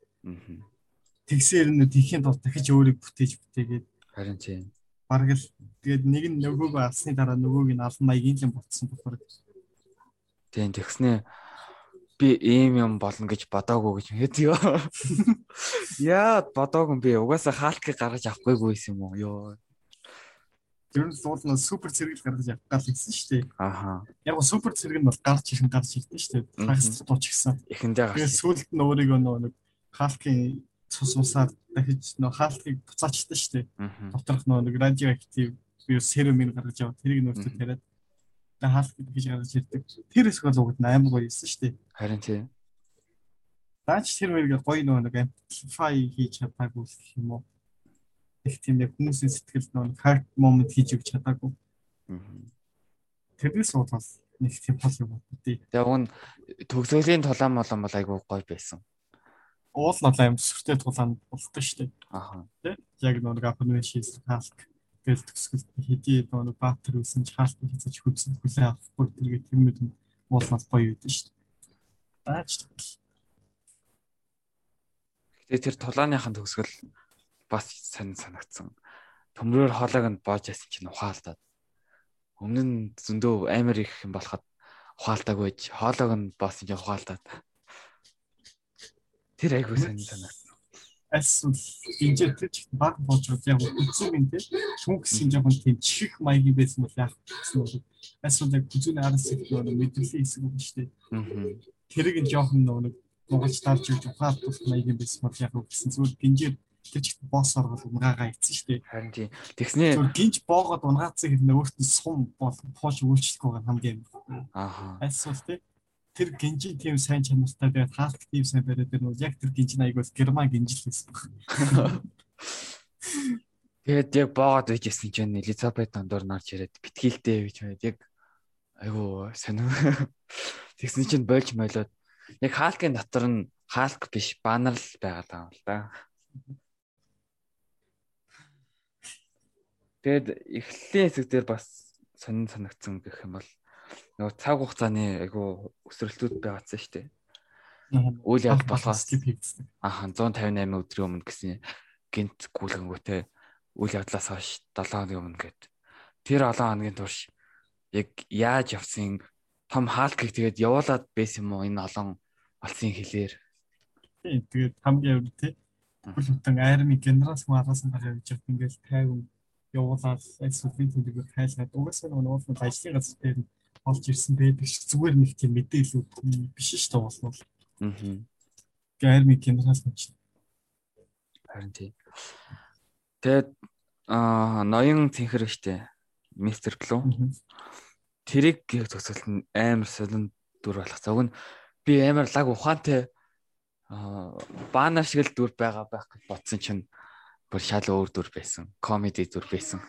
тэгсээр нь тийхийн тул дахиж өөрийг бүтээж бүтээгээд. Харин тийм. Бараг л тэгээд нэг нь нөгөөг алсны дараа нөгөөг нь алан маягийн л ботсон болохоор тийм тэгснээ би ийм юм болно гэж бодоагүй гэж хэдийо яа бодоогүй би угаасаа хаалтыг гаргаж авахгүйгүй юм уу ёо Тэр нь суул нь супер цэрэг гаргаж явах гал гэсэн шүү дээ. Аха. Яг супер цэрэг нь бол гарч ирэн гарч ирдэ шүү дээ. Хагас тууч гисэн. Эхэндээ гарч. Тэгээд сүүлд нь өөрийгөө нөгөө нэг хаалтын цус усаар дахиж нөгөө хаалтыг буцаачдаг шүү дээ. Доторх нөгөө нэг радиоактив вирус серумын гаргаж яваад тэрийг нөөцөд тариад тэгээд хаалт гэж гаргаж ирдэг. Тэр хэсэг бол угд амар гоё юмсан шүү дээ. Харин тийм. Даач тэр мэрэг гоё нөгөө нэг amplify хийж чадаагүй гэх юм уу? их тийм яг хүмүүсийн сэтгэл нэг heart moment хийж өгч чадаагүй. Тэрнээс уудлаас нэг тийм пол юм тий. Тэгээ уг нь төгсгөлийн тулаан молон бол айгүй гоё байсан. Уул нь аим сүртэй тулаан болдог шүү дээ. Аха. Тий. Яг нэг апнын шийс хаалт. Тэгэл төгсгөл хэдий нөгөө баатар үсэн ч хаалтын хийцэж хүзэн хүлээ авахгүй тэргээ тэрмэд уулнаас гоё үйдэн шүү дээ. Баач. Гэтэ тэр тулааныхын төгсгөл бас сайн санагдсан. Төмрөөр хоолойг нь боож ясан чинь ухаалдаад. Өмнө нь зөндөө амар их юм болоход ухаалтаг байж хоолойг нь боосон чинь ухаалдаад. Тэр айгүй сайн санагдсан альс инжектер ч баг болж байгаа. Яг үзүүг нь тийм шүн гэсэн жоохон тийм чих маягийн байсан бол яг гэсэн бол альс яг үзүүний араас их нөгөө мэдрэлийн хэсэг юм шүү дээ. Тэрийг нь жоохон нөгөө Монголч дарж ирж ухаалт тус маягийн байсан бол яг гэсэн зүгээр гинжээр тэр чихт босс оргол унгагаа ийцэн шүү дээ. Харин тийм. Тэгснээ зүгээр гинж боогод унгаацсан хэрнээ өөртөө сум бол хоош үйлчлэх байгаа хамгийн. Ааха. Альс бол тийм тэр гинжи тийм сайн чанартай тэгээд хаалт тийм сайн бариад тэр нөө яг тэр гинжин аягаас герман гинжил байсан баг. Тэгээд яг боогод үйжсэн чинь Элизабет дондор нарж ирээд битгийлтэй гэж байд яг айгу сонир. Тэгсэн чинь болж мойлоод яг хаалкын дотор нь хаалк биш банар л байгаа юм л да. Тэгэд эхлэлийн хэсэг дээр бас сонин санагдсан гэх юм бол нөгөө цаг хугацааны айгу өсрэлтүүд байгаадсан шүү дээ. Үйл явдал болохоос аахан 158 өдрийн өмнө гэсэн гинт гүйлгэнгүүтэй үйл явдлаас хойш 7 хоногийн өмнө гээд тэр 7 хоногийн турш яг яаж явсан том хаалкыг тэгээд явуулаад байсан юм уу энэ олон олсон хэлээр. Тийм тэгээд хамгийн өөр тий. Бүл бүтэн арми генералс нь гараад явж ингээл тайван явуулаад эсвэл төлөвөөр хайлгаад угаасаа нөгөө нууц ажлын газар дээр олж ирсэн байдаг шиг зүгээр нэг тийм мэдээлүүд биш ш та болно. Аа. Гэрми киноас нь. Харин тийм. Тэгээд аа ноён цэнхэр штэ. Мистер Клу. Тэрийг төгсөлт нь амар солон дүр болох. Зөв нь би амар лаг ухаантай аа баана шиг л дүр байгаа байх гэж бодсон чинь бүр шал өөр дүр байсан. Комеди дүр байсан.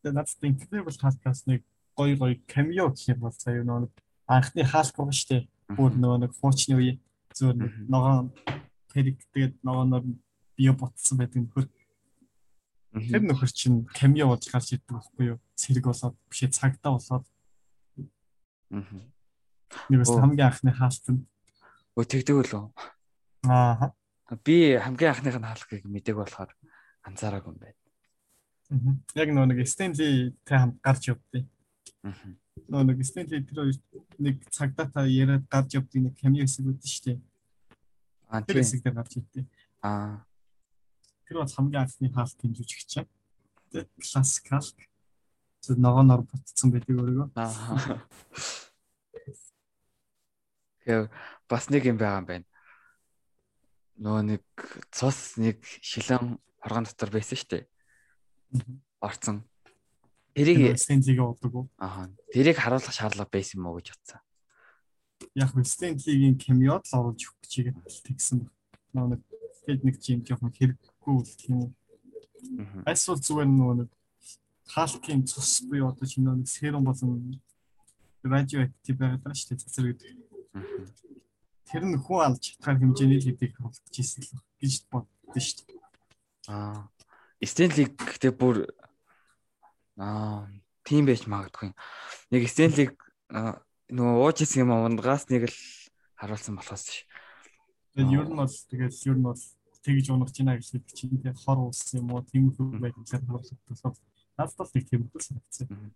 Тэгээд надад инкрedible podcast нэг гоё гоё камео гэх юм бол заяа нөгөө анхны хаалт байгаа шүү дээ. Бүр нөгөө нэг хуучны үе зүгээр ногоон тэрэг тэгээд ногооноор био ботсон байдаг нөхөр. Тэр нөхөр чинь камео болж гарч ирдэг байхгүй юу? Цэрэг болоод бишээ цагтаа болоод. Аа. Нэг бас хамгийн анхны хаалт нь. Өө тэгдэг үлээ. Аа. Би хамгийн анхных нь хаалгыг мэдээг болохоор анзаараагүй юм байна. Яг нөгөө нэг Стенли тэ хамт гарч явдیں۔ Нөө нэг Стенли тэр хоёр нэг цагдаа та яриад гарч явдаг нэг камео хэсэг үүдэн шүү дээ. Аа тэр хэсэг дээр гарч ирдээ. Аа. Тэр бол хамгийн анхны хаалт хэмжиж гэж байна. Тэгээд классик хаалт. зөв ногооноор бутцсан байдаг өөрийгөө. Аа. Тэгээ бас нэг юм байгаа юм байна. Нөгөө нэг цус нэг шилэн хоргон дотор байсан дээ. Орцсон. Тэрийг Стенлигээ болдог уу? Аа. Тэрийг харуулах шаардлага байсан юм уу гэж бодсон. Яг нь Стенлигийн камеод л оруулж өгөх чигээ тэгсэн. Нөгөө нэг тэгэд нэг чим жоохон хэрэггүй л тийм. Эсвэл зүгээр нөгөө нэг хаалтын цус буюу одоо чинь нэг серум болон радиоактив байгаад шүү дээ цэцэр гэдэг. Тэр нь хүн алж чадхаар хэмжээний л хэдийг хөвлөж ийсэн л гэж боддоо шүү дээ. Аа. Стенлиг гэдэг бүр Аа, тийм байж магадгүй. Нэг Стенлиг нөгөө ууж исэн юм ундгаас нэг л харуулсан болохоос ш. Тэгээд ер нь бол тэгээд ер нь бол тэгж унах чинь гэж хэлдэг чинь тэгээд хор уус юм уу тийм хөө байдлаар харуулсан. Надад бол нэг тийм хөл санагдсан.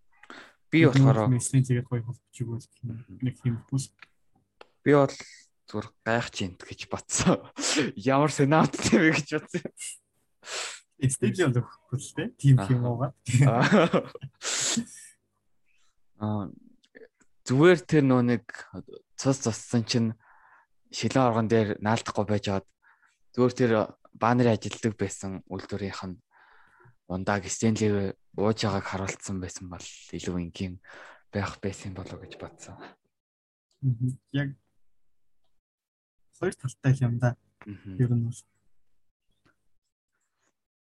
Би болохоор Стенлигээ гоё холбож өгвөл нэг тийм хөл. Би бол зүгээр гайх чинь гэж батсан. Ямар сенат тийм гэж бодсон. Стейдиум л өгөхгүй л тийм тим юм уугаад. Аа. Зүгээр тэр нөө нэг цус цуссан чинь шилэн оргон дээр наалдахгүй байж аваад зүгээр тэр банерын ажилтдаг байсан үйлдвэрийнх нь ундааг Стенлиг ууж байгааг харуулсан байсан бол илүү энгийн байх байсан болоо гэж бодсон. Яг. Хоёр талтай юм да. Ер нь бол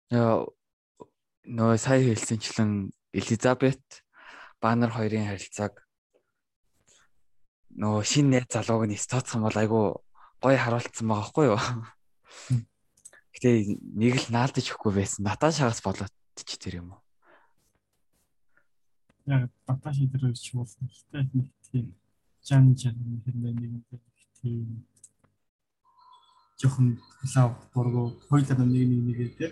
нөө сая хэлсэнчлэн Элизабет Баннер хоёрын харилцааг нөө шин найз залууг нь стооцсон бол айгу гоё харуулсан байгаа хгүй юу. Гэтэ нэг л наалдаж өгөхгүй байсан. Наташагаас болоод бодчих тэр юм уу? Яг дата шийдвэр ч болсон. Гэхдээ нэг тийм жан жан хэрнээ нэг тийм жоохон лав бургу хоёулаа нэг нэг нэгээ те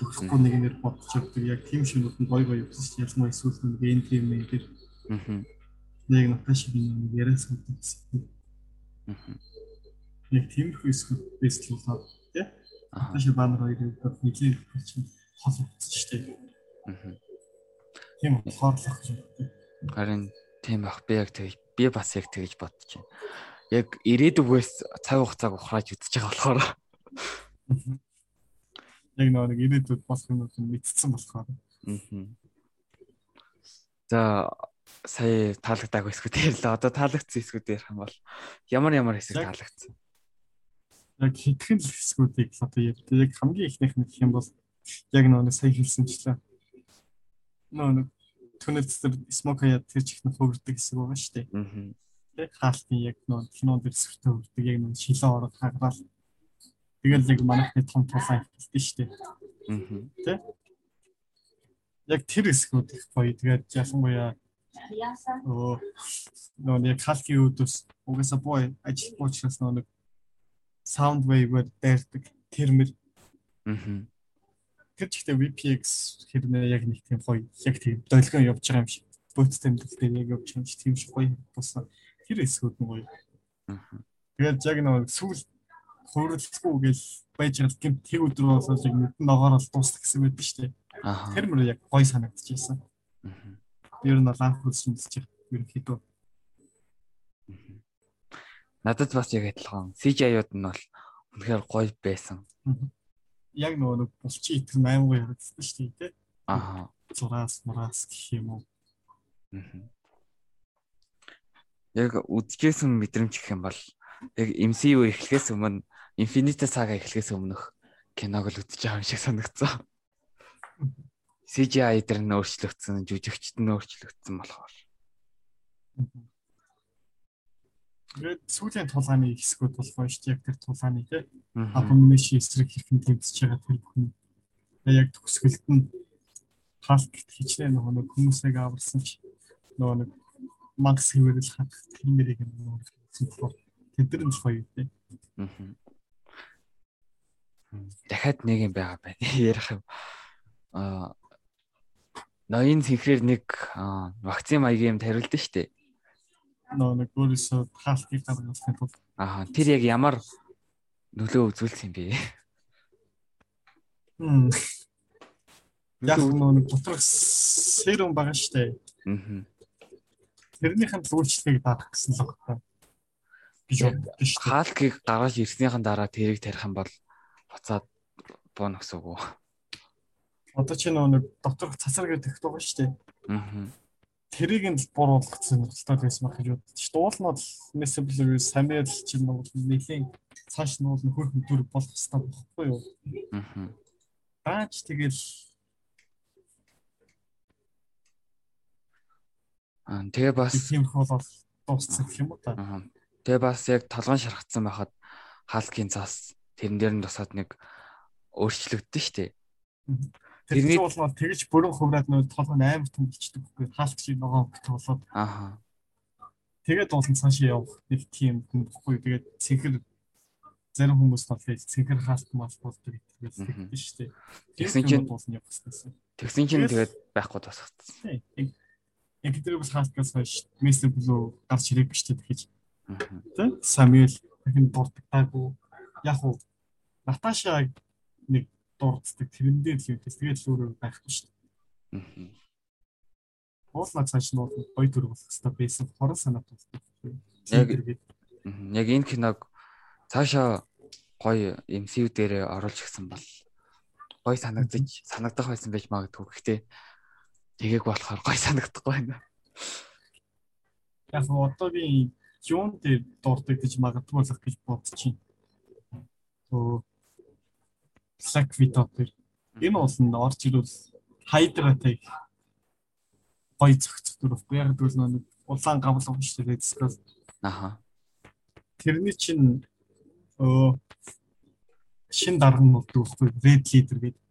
төгсөхгүй нэг нэр бодож явдаг яг тийм шинүүд нь гой гой чинь ялангуяа эсвэл нэг энэ тийм нэг тэр нэг натаа шиг нэг яриас гэдэг гэсэн. Яг тиймэрхүү эсвэл бэсэл болоод тий. Натаа шиг банер хоёрын хувьд нэлийн чинь хол болсон шүү дээ. Тийм ухаарлах юм. Харин тийм ах би яг тэг би бас яг тэгж бодож байна. Яг ирээдүгээс цаг хугацааг ухрааж үзэж байгаа болохоор яг нэг ирээдүйд болох юмуд нь мэдсэн болохоор. Аа. За сая таалагдаагүй хэсгүүд ярьлаа. Одоо таалагдсан хэсгүүд ярих юм бол ямар ямар хэсэг таалагдсан? Яг хэдхэн хэсгүүдийг одоо ярьдаг. Яг хамгийн ихнийх нь гэх юм бол яг нэг сая хэлсэнчлээ. Нөө түнэл цэцэр смок хаяа тэр чихнэ хөвөрдөг хэсэг байгаа шүү дээ. Аа. Тэг хаалтын яг нөө кинонд зэрэгтэй хөвөрдөг яг нэг шилэн ороод хагаал Тэгэл яг манайхны том тулаан хэлсэн шүү дээ. Аа. Тэ? Яг тэр хэсгүүд их гоё. Тэгээд ялангуяа Оо. Нөө нэг халки үүдс угаасаа бой ажил буучраас нөө нэг sound wave-ээр дайрдаг термэр. Аа. Тэр чихтэй VPX хэрнээ яг нэг тийм гоё яг тийм долгион явж байгаа юм шиг. Бөөц тэмдэглэлээр яг явж байгаа юм шиг тийм шиг гоё тусна. Тэр хэсгүүд нь гоё. Аа. Тэгээд яг нэг сүүл хөрөлцгүй гэж байж байгаа гэм тэг өдөр болоод яг мэдэн ногоор бол дуусах гэсэн байдаг шүү дээ. Тэр мөр яг гой санагдчихсан. Тэр нь бол анх үзсэн үзчих ерөнхийдөө. Надад бас яг адилхан. CGI-уд нь бол үнэхээр гоё байсан. Яг нөгөө нэг булчин итер 8 гоё харагдсан шүү дээ. Аа. Зураас мураас гэх юм уу. Яг үдчихсэн мэдрэмж гэх юм бол яг MCU эхлэхээс өмнө Infinity Saga эхлэхээс өмнөх киног л үзэж байгаа юм шиг санагдсан. CGI дээр нь өөрчлөгдсөн, жүжигчд нь өөрчлөгдсөн болохоор. Тэгээд сүүлийн тулааны хэсгүүд болох байна шүү дээ. Яг тэр тулааны тий. Abomination эсрэг хэрхэн тэмцэж байгаа тэр бүхэн. Яг төгсгөлт нь хаалт хичнээн нөгөө нэг хүмүүсийг аварсан ч нөгөө нэг Макс хэвэрэл хатах тиймэрийг нөгөө тэд нар нь гоё тий. Аа дахиад нэг юм байгаа байна. Ярих юм. Аа ноён цэнхрээр нэг вакцин маягийн юм тариулдаг шүү дээ. Нөө нэг өөрөөсөө хаалтыг гаргахын тулд. Аа тэр яг ямар нөлөө үзүүлсэн юм бэ? Хм. Яг нөө нэг доторх серум байгаа шүү дээ. Аа. Тэрнийхэн зүйлчлэгийг даах гэсэн л байна. Би шүү. Хаалтыг гаргаж ирснийхэн дараа тэрийг тарих юм бол буцаад буuna гэсэн үг? Одоо чи нэг доторх цасар гэдэг байгаа шүү дээ. Аа. Тэрийг нь буруулах сонирхолтой байсан байх гэж бодчих. Дуулнууд Messable Samuel чинь нэг нэлийн цааш нь бол хөрхөн төр болох хэрэгтэй байхгүй юу? Аа. Баач тэгэл Аа тэгээ бас тийм бол дууссан юм уу та. Аа. Тэгээ бас яг толгойн шархацсан байхад хаалкийн цаас тэрэн дээр нь тусаад нэг өөрчлөгдсөн шүү дээ. Тэрний бол нь тэгж бүрэн хувраад нөө толгой амар том болчдөг үгүй хаалт шиг ногоон болоод. Ааха. Тэгээд уулын цааш явах нэг тийм үгүй тэгээд цэнхэр зарим хүмүүс бол цэнхэр хаалт мал болдог гэдэг шүү дээ. Тэгсэн чинь уулын явах гэсэн. Тэгсэн чинь тэгээд байхгүй тусгацсан. Яг тэр бас хаалтгаас хойш мессеж блүү гарч ирэх биш тэгэж. Тэ Самуэль дахин дурддаггүй. Яг уу Наташа нэг дурддаг тэрэндээ л юм. Тэгээд л өөрөө байхгүй шүү дээ. Аа. Уулна цааш нь гоё төр болох хэрэгтэй байсан. Хорон санаа тусдаг. Яг яг энэ киног цаашаа гоё MCU дээр оруулж гисэн бол гоё санагдаж санагдах байсан байж магадгүй. Гэхдээ тэгийг болохоор гоё санагдахгүй байна. Яг одоогийн юун дээр дурддаг гэж магадгүй болох гэж бодчих. Төө Black Widow дээр. Энэ бол нь орж ирвэл Hydra-тай гоё зохицох дөрөв. Яг гэвэл нэг улаан шүү дээ дискос. Аха. Тэрний чинь өө шин дарга нь болдог байхгүй Red Leader гэдэг.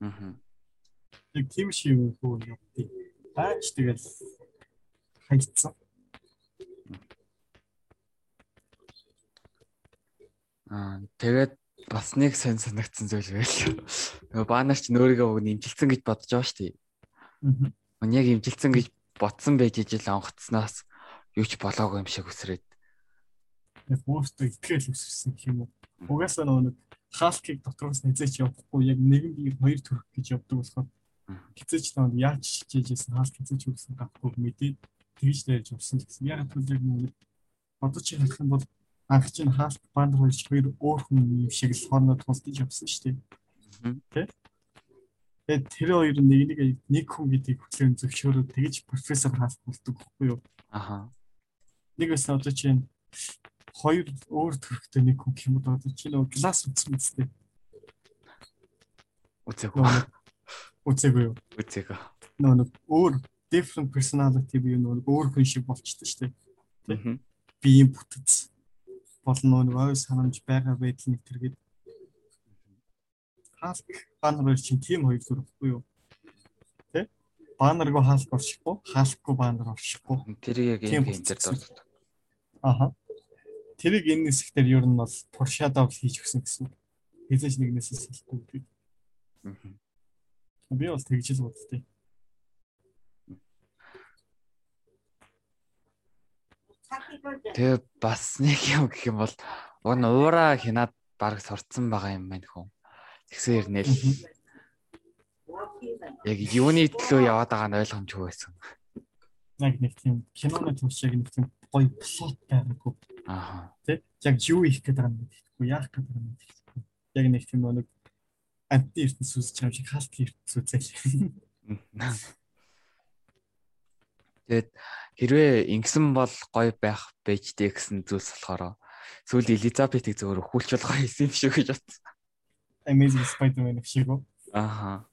Аха. Яг тийм шиг юм хөө явдгийг. Баач тэгэл хайцсан. Аа тэгээд бас нэг сонь санагдсан зүйл байл. Нөгөө баанаач нөөрийгөө уг нэмжилсэн гэж бодож байгаа шүү дээ. Аа. Яг имжилсэн гэж бодсон байж ижил онгоцсноос юу ч болоогүй юм шиг үсрээд. Яг өөртөө итгэл өсөрсөн гэх юм уу. Угаасаа нөгөө хаалкийг дотроос нэзээч явахгүй яг нэгэн бие хоёр төрөх гэж явдаг болохоор хизээч танд яаж хичээжсэн хаалт хизээч өгсөн гахгүй мэдээд тэгж дайрж явсан гэсэн. Яг түл яг нэг одоо чи харах юм бол анх чинь хаалт банд хоёр хоёр өөр хүн юм шиг л хоорондоо тулдаж явсан шүү дээ. Тэ? Тэгээд тэр хоёр нэг нэг нэг хүн гэдгийг хөтлөн зөвшөөрөө тэгж профессор хаалт болдог байхгүй юу? Аха. Нэг бас одоо чинь хоёр өөр төрхтэй нэг хүн юм одоо чи нөгөө класс үзсэн үстэй. Үзээгүй. Үзээгүй юу? Үзээгүй. Нөгөө өөр different personality бие нөгөө өөр хүн шиг болчтой шүү дээ. Биеийн бүтэц болно нөгөө ой санамж байгаа байдал нэг төргээд хаалт банер чинь тийм хоёр төрөхгүй юу? Тэ? Банергүй хаалт оршихгүй, хаалтгүй банер оршихгүй. Тэр яг юм энэ дээр дурддаг. Аха тэрийг энэ хэсэгтэр ер нь бол foreshadow хийж өгсөн гэсэн. Хязгаарч нэгнээс салахгүй гэдэг. Би бол тэгж л боддتي. Тэгээ бас нэг юм гэх юм бол уг нь уура хянаад баг сурцсан байгаа юм байна хөө. Тэгсэн ирнэл. Яг юуны төлөө яваад байгаа нь ойлгомжгүй байсан. Яг нэг тийм киноны төвч яг нэг тийм гоё плот байгаагүй. Аа. Тэ? Яг юу их гэдэг юм бэ? Яах гэдэг юм бэ? Яг нэг тийм нэг амтны ертөнц байгаа юм шиг хаалт ертөнц үзэл. Тэгээд хэрвээ ингэсэн бол гоё байх байж дээ гэсэн зүйлс болохоор сүүл Элизабетийг зөвөр өхүүлч болгоо хийсэн юм шиг гэж бодсон. Amazing Spider-Man шиг үү? Ааха.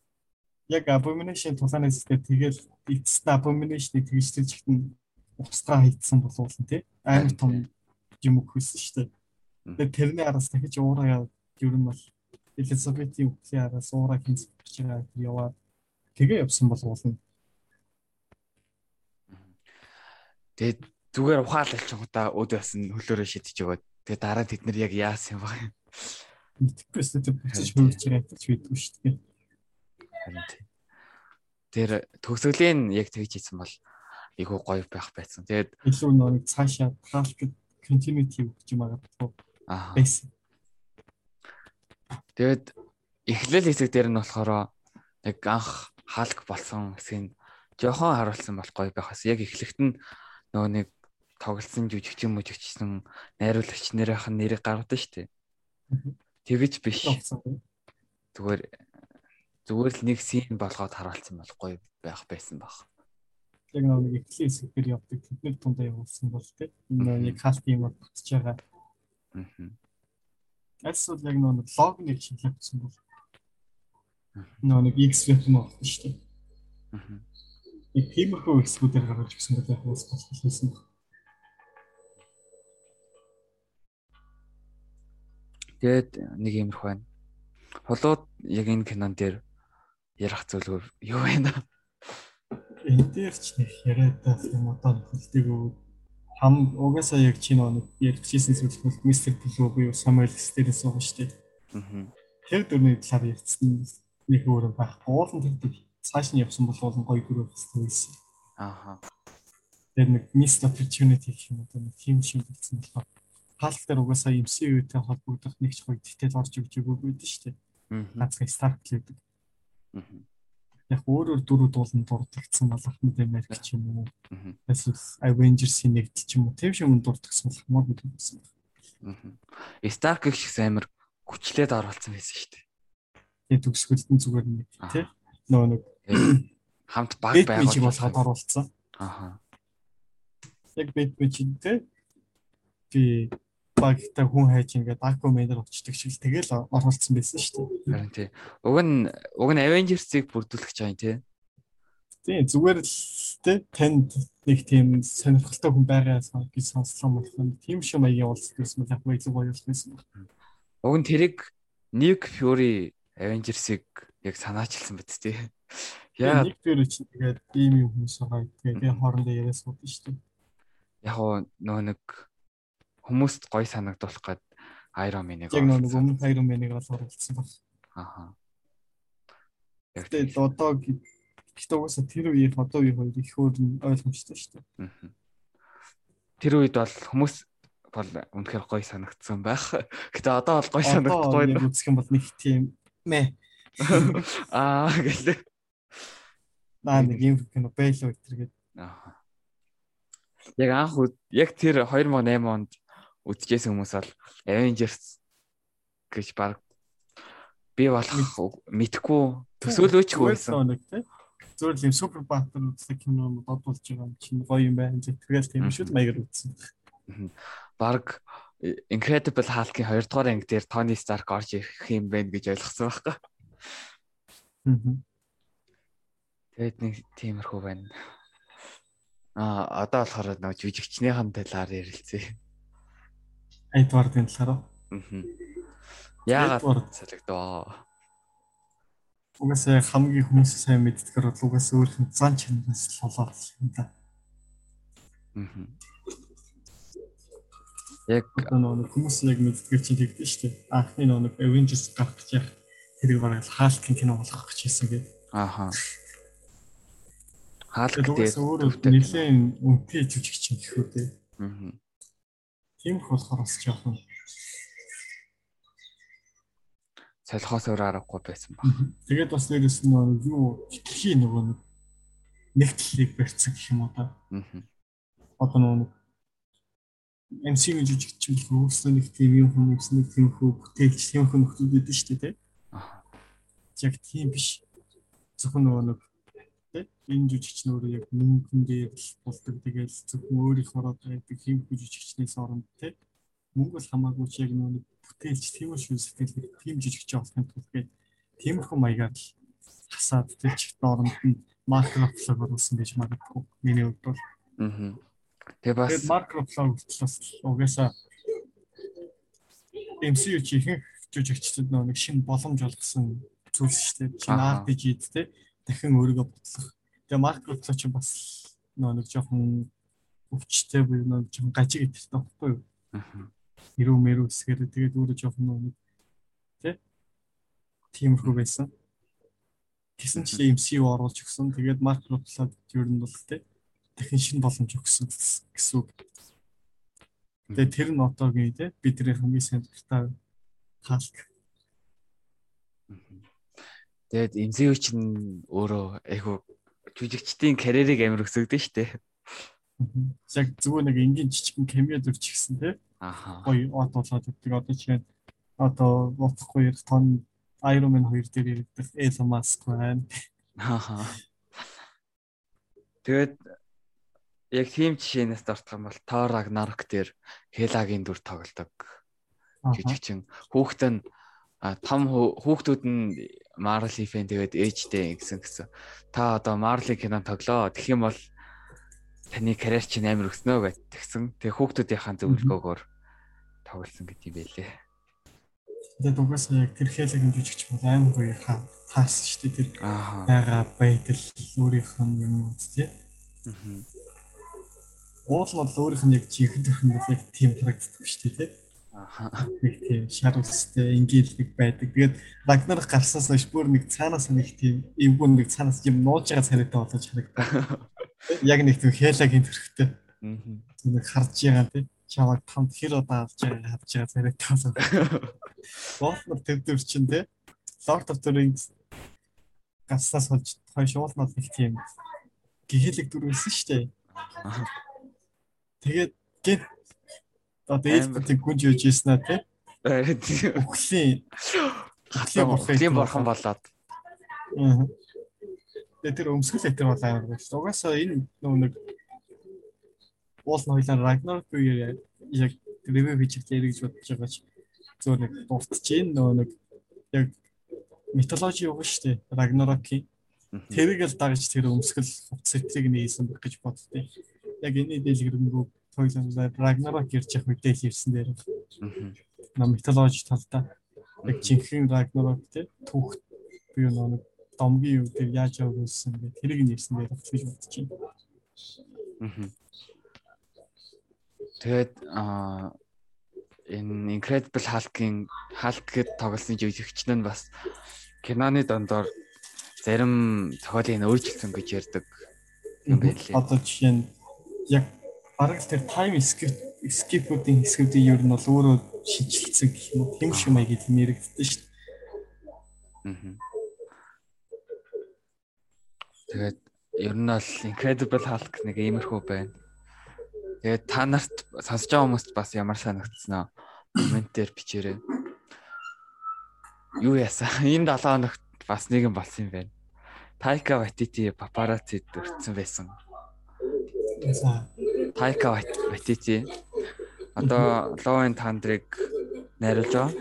Яг Abomination тулаанаас тэгээд эцэст Abomination-ийг тэгжлэж ихтэн устгаа хийдсэн болуулсан тий. Амар том юм өгсөн шүү дээ. Тэгээд тэрний араас дахиж уураа яваад ер нь бол Элизабетийн үхлийн араас уураа хинц бичгээ яваад тэгээ явсан болуулна. Тэгээд зүгээр ухаал алчингуудаа өөдөөс нь хөлөөрөө шидэж өгөөд тэгээд дараа нь тэд нар яг яасан юм шүү дээ буцаж хөвж байгаа гэж бидгүй шүү дээ. Харин тийм. Тэр төгсгөлийн яг тэгж хийсэн бол айгүй гоё байх байсан. Тэгээд илүү нэг цаашаа таалт continuity өгч магадгүй. Байсан. Тэгээд эхлэл хэсэг дээр нь болохоор яг анх хаалг болсон хэсгийг жоохон харуулсан бол гоё байх бас. Яг эхлэхт нь нөгөө нэг тоглолцсон жүжигчин мужигчсэн найруулагч нэрийнх нь нэрийг гаргадаг шүү дээ. Тэгэж биш. Зүгээр зүгээр л нэг син болгоод харуулсан бол гоё байх байсан баг яг нэг эхлэн хэсгээр явдаг тэдний тундаа явуулсан бол тийм нэг хаалт юм батж байгаа. Аа. Бол яг нэг лог нэг шинжилгээ хийсэн бол нэг X юм байна шүү дээ. Аа. Нэг тиймэрхүү хэсгүүдээр гаргаж өгсөн бол яг бас болчихсон байсан. Тэгээд нэг юмрх байна. Холууд яг энэ кинон дээр ярих зүйлгүй юу байна? энэ дээр ч нэг яриадаас юм одоо нөхөлтэйгөө хам угаасаа яг чи нэг ярьчихсэн зүйлс мистер Блу буюу Самуэль Стерес байгаа шүү дээ. Тэр дөрний талаар ярьсан нэг өөр байхгүй. Уулын тэр цааш нь явсан бол гоё гүрээ хэвчээсэн. Аа. Тэр нэг missed opportunity гэх юм одоо нэг тийм шиг болсон болохоор хаалт дээр угаасаа MCU-тэй холбогдох нэг ч гоё дитэл орж өгч өгөөгүй дээ шүү дээ. Ганцхан Stark гэдэг. Аа яг өөрөөр дөрөв дуулан дурдгдсан бол Ахмад Америк ч юм уу. Эсвэл Avengers-ийн нэгдэл ч юм уу. Тэв шиг дурдгсан бол хамаагүй төлөвсөн байна. Stark гэх шиг амар хүчлээд оруулсан байсан шүү дээ. Тэгээ төгсгөлтөн зүгээр нэг тий. Нөө нэг хамт баг байгуулж болгоод оруулсан. Аха. Яг чинь тий. Би багтай хүн хайж ингээд документэр очдөг шиг тэгэл оруулсан байсан шүү дээ. Харин тий. Уг нь уг нь Avengers-ыг бүрдүүлэх гэж байгаа юм тий. Тий зүгээр л тий танд нэг тийм сонирхолтой хүн байгаа гэж сонссон болох юм. Тийм шиг маягийн уулзсан гэсэн яг баялаг гоёлох байсан байна. Уг нь тэрийг Nick Fury Avengers-ыг яг санаачилсан байт тий. Яа нэг дээр чинь тэгээд ийм юм хүмүүс байгаа. Тэгээд хоорондоо яриа суудаг шүү дээ. Яг нөө нэг хүмүүст гой санагдуулах гээд Iron Man-ыг яг нэг өмнө Iron Man-ыг бол оруулсан баг. Аа. Тэгээд одоо гэхдээ угаасаа тэр үеийн одоо үеийн хоёр их өөр ойлгомжтой шүү дээ. Тэр үед бол хүмүүс бол үнэхээр гоё санагдсан байх. Гэтэ одоо бол гоё санагдахгүй байна. Үзэх юм бол нэг тийм мэ. Аа гэлээ. Наа нэг юм кино байлоо гэтэргээд. Аа. Яг анх яг тэр 2008 онд үзчихсэн хүмүүс бол Avengers гэж баг би болох мэдхгүй төсөөлөөчгүй байсан. Зөвхөн юм супер баатар үздэг кино бодулж байгаа юм чинь гоё юм байна. Тэгэл тийм шүү маягаар үзсэн. Баг Incredible Hulk-ийн 2 дугаар анги дээр Tony Stark орж ирэх юм байна гэж ойлгосон байхгүй. Тэгээд нэг тиймэрхүү байна. Аа одоо болохоор нэг жүжигчнийхэн талаар ярилцъя. Эдвардын талаар. Аа. Яагаад салгидоо? Угсаа хамгийн хүмүүс сайн мэддгээр бол угсаа өөрх нь зан чанараас л болоод юм да. Аа. Яг нөгөө хүмүүс яг мэддгээр чинь тэгдэж штэ. Анхны нөгөө Avengers гарах гэж яг тэрийг бараг Hulk-ийн кино болгох гэж хэлсэн гэдэг. Ааха. Hulk дээр өөрөө нэлээд үнэтэй жүжигч юм гэхүү дээ. Аа Тийм их болохоор бас жоохон солихоос өөр аргагүй байсан баг. Тэгээд бас нэрээс нь юу хитрхи нөгөө нэг талыг барьцсан гэх юм уу та. Аа. Одоо нөгөө MC-ийн жижигч юм өөрснөө нэг тийм юм хүмүүс нэг тийм хөө бүтээлч тийм хөө нөхдөд байдаг шүү дээ. Аа. Яг тийм биш. Зөвхөн нөгөө нэг энэ жүжигч нь өөрөө яг мөнгөн дээр л болдог. Тэгээд зөвхөн өөрийнх ороод байдаг хэм жүжигчнээс оронд те мөнгө бол хамаагүй ч яг нэг бүтээлч тийм шүү сэтгэл тийм жүжигч болохын тулд гээд тиймэрхүү маягаар л хасаад тийч дооронд нь маркетплог оруулсан гэж магадгүй. Миний хувьд бол. Аа. Тэгээ бас маркетплог бас угаасаа MCU чихэн жүжигчдэд нэг шинэ боломж олгосон зүйлс шүү дээ. Шинэ RPG-д те дахин өөрийгөө бутлах Тэгээ Марк Рутло ч бас нөө нэг жоохон өвчтэй буюу нэг жоохон гажиг идэх таахгүй юу? Аа. Ирүү мэрүү хэсгээр тэгээд өөрөө жоохон нөө тий тиймэрхүү байсан. Тэсэн ч MCU оруулж өгсөн. Тэгээд Марк Рутлод ер нь бол тий дахин шинэ боломж өгсөн гэсэн үг. Тэгээд тэр нь одоогийн тий бидний хамгийн сайн дуртай хаалт. Тэгээд MCU чинь өөрөө айгу жүжигчдийн карьерийг амар өсгөгдөн штэ. Яг зүгээр нэг энгийн жижигэн камео гисэн те. Аха. Гоё од болоод өгдөг. Одоо чинь одоо боцохгүй тон Iron Man 2 дээр ирдэг Elon Musk байна. Аха. Тэгээд яг тийм жишээнээс дуртах юм бол Thor Ragnarok дээр Hela-гийн дүр тоглодог. Жижигчин хүүхэд нь том хүүхдүүд нь Marvel fan тэгээд ээжтэй гэсэн гэсэн. Та одоо Marvel кино тоглоо. Тэгэх юм бол таны карьер чинь амар өснө гэт тэгсэн. Тэгээ хүүхдүүдийнхаа зөвлөгөөгөөр тоглосон гэдэг юм байлээ. Тэгээд угаасаа яг тэр хэлэг жүжигч бол амар гоё хаасан шүү дээ тэр байгаа байдал өөрийнх нь юм уу тий. Аа. Уул нь өөрийнх нь яг жинхэнэ нь яг тийм харагддаг шүү дээ тий нэг тийм шар үстэй ингээл байдаг. Тэгээд Рагнар гарснаас хойш бүр нэг цаанаас нэг тийм эвгүй нэг цаанаас юм нууж байгаа царайтай болож харагдав. Яг нэг тийм хээлагийн төрхтэй. Нэг харж байгаа тийм чамаг тамд хэр удаа авч байгаа хавж байгаа царайтай болоод. Болмор төв төв чин тийм Lord of the Rings гаснаас хойш хойш уулнаад нэг тийм гихэлэг дүрвэлсэн шүү дээ. Тэгээд гээд Одоо ээлжтэй гүнж юуж ийсэн аа тий. Өхлийн өхлийн борхон болоод. Аа. Тэгээ тэр өмсгөл этер бол амар байна. Угаасаа энэ нэг уул нь хоёлаа Ragnar үеэр яг ревю хийж ирэх гэж бодож байгаа ч зөөр нэг дуртж ийн нөө нэг яг митологи юу шүү дээ Ragnarok-ийн тэрийг л дагаж тэр өмсгөл хувц сэтрийг нээсэн гэж боддتي. Яг энэ дэлгэрэнгүй хоёлаа Рагнарок ярьж явах мэдээлэл ирсэн дээр. Аа. Митологи талдаа яг жинхэнэ Рагнарок тий түүх би нэг домгийн үе дээр яаж яваг үлсэн гэх тэрийг нэрсэн дээр авч гэж бодож байна. Аа. Тэгээд аа энэ Incredible Hulk-ийн Hulk гэд тоглосон жүжигч нь бас киноны дондор зарим зохиолыг өөрчилсөн гэж ярьдаг юм байлээ. Одоо жишээ нь яг бараг тэр time skip skip-үүдийн хэсгүүдийн ер нь бол өөрөө шинжилсэн гэх юм уу тийм шиг маягийг нэрэгдсэн шүү дээ. Тэгээд ер нь бол Incredible Hulk нэг иймэрхүү байна. Тэгээд та нарт сонсож байгаа хүмүүст бас ямар санагдсан аа? Коммент дээр бичээрэй. Юу ясаа? Энэ 7 хоногт бас нэг юм болсон юм байна. Тайка Ватити папарацци өртсөн байсан. Тайка Ватити одоо and Thunder-ыг найруулж байгаа.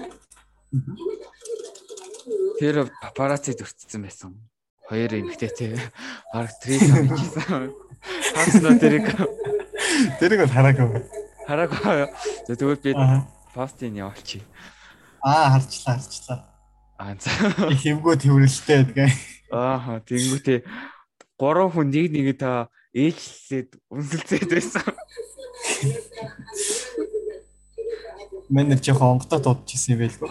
Тэр папарацци өртсөн байсан. Хоёр эмэгтэйтэй баг трейс хийсэн. Хааснаа тэрийг тэрийг бол хараагүй. Хараагүй. Тэгвэл би постыг явуулчих. Аа харчлаа харчлаа. Аа за. Хэмгөө тэрвэрлэлтэй гэдэг. Аа тэнгүүтээ гурван хүн нэг нэгэ та ээлжлээд үнсэлцээд байсан. Мэнэр чи хонготоо дуудчихсан юм байлгүй.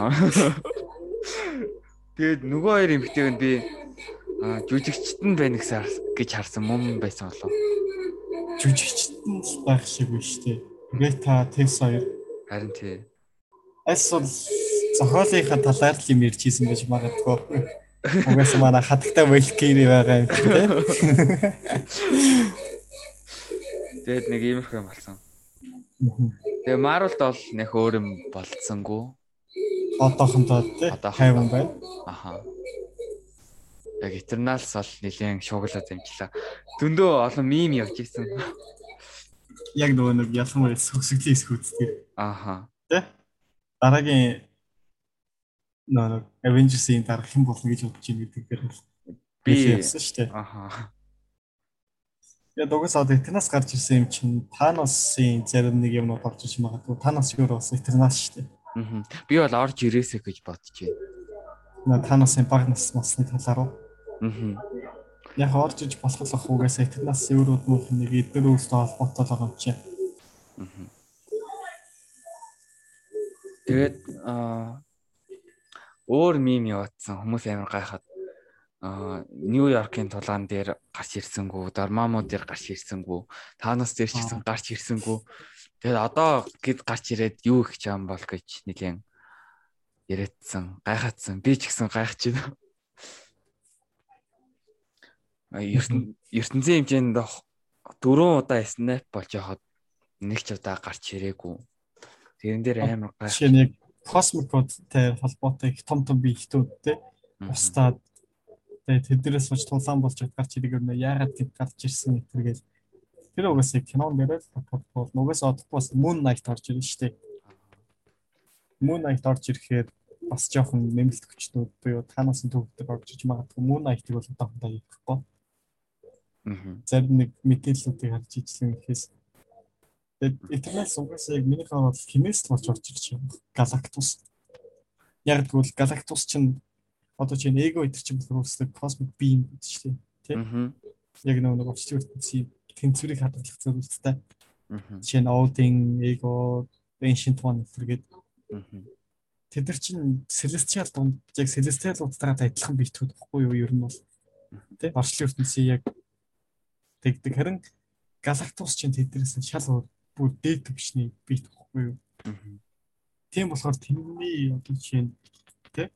Тэгээд нөгөө хоёр эмэгтэйг нь би жүжигчт нь байна гэсэн гэж харсан мөн байсан болов. Жүжигчт нь байх шиг биш үү? Тэгээд та Тэс хоёр харин тий. Бол зохиолынхаа талаар л юм ярьж хийсэн гэж магадгүй. Угаас манай хатагтай Valkyrie байгаа юм тийм. Тэгээд нэг иймэрхүү юм болсон. Тэгээ Marvel-д бол нэх өөр юм болцсонгүй. Одоохондоо тий 50 байна. Аха. Яг Eternals бол нэлээд шууглаад амжлаа. Зөндөө олон мим явж исэн. Яг нөгөө нэг ялангуяа сүгсглийн хэсэг үздэг. Аха. Тэ? Дараагийн нөгөө Avengers-ийн дараах хэн болно гэж бодож байна гэдэг дээр би ярьсан шүү дээ. Аха. Яг одоо Eternals гарч ирсэн юм чинь Thanos-ийн зарим нэг юмнууд орж иж магадгүй. Thanos юу бас Eternals шүү дээ. Аа. Би бол орж ирээсэ гэж бодож байна. Thanos-ийн баг нас масны талаар уу? Аа. Яг орж иж болох л ах угаас Eternals өөрөд мөх нэг эдгээр үйлстэй холбоотой байгаа юм чи. Аа. Тэгээд аа өөр мим яваадсан хүмүүс амар гайхаад Нью-Йоркийн тулаан дээр гарч ирсэнгүү, Дармамо дээр гарч ирсэнгүү, Танос дээр ч гэсэн гарч ирсэнгүү. Тэгээд одоо гэд гарч ирээд юу их чам бол гэж нэгэн яриадсан, гайхаадсан. Би ч гэсэн гайхаж байна. ертөнцийн хэмжээнд дөрөв удаа снайп болж яхад нэг ч удаа гарч ирээгүй. Тэрэн дээр амар гайхаж. Жишээ нь Cosmic Code-тэй холбоотой их том том биетүүдтэй устдаад Тэгээ тэднэрээс болж тулаан болж гарч ирэх юм яагаад гэд гарч ирсэн гэтэргээл тэр угаасаа кинон дээр л бол угаасаа бас Moon Knight орж ирнэ дээ. Moon Knight орж ирэхээр бас жоохон нэмэлт хүчнүүд буюу танаас төвөгдөг орж иж магадгүй Moon Knight-ыг бол одоохондоо хийхгүй. Аа. Зарим нэг мэдээллүүдийг харж ижлэн гэхээс тэгээд Eternals угаасаа яг миний хаа бол хинээс болж орж ирж байгаа. Galactus. Яг тэгвэл Galactus чинь одоо чинь эго өдр чинь бүрүүлдэг cosmic beam гэдэг чинь тийм. Яг нэг ертөнцийн тэнцвэрийг хадгалах зорилттой. Жишээ нь Odin, Ego, Ancient One гэдэг. Тэд нар чинь Celestial дунд яг Celestial удаатай адилхан биетүүд баггүй юу ер нь бол. Тийм. Орчлын ертөнцийн яг тэгдэг. Харин Galactus чинь тэднээс шал бүр дээд төвшний биет баггүй юу. Тийм болохоор тэрний одоо жишээ нь тийм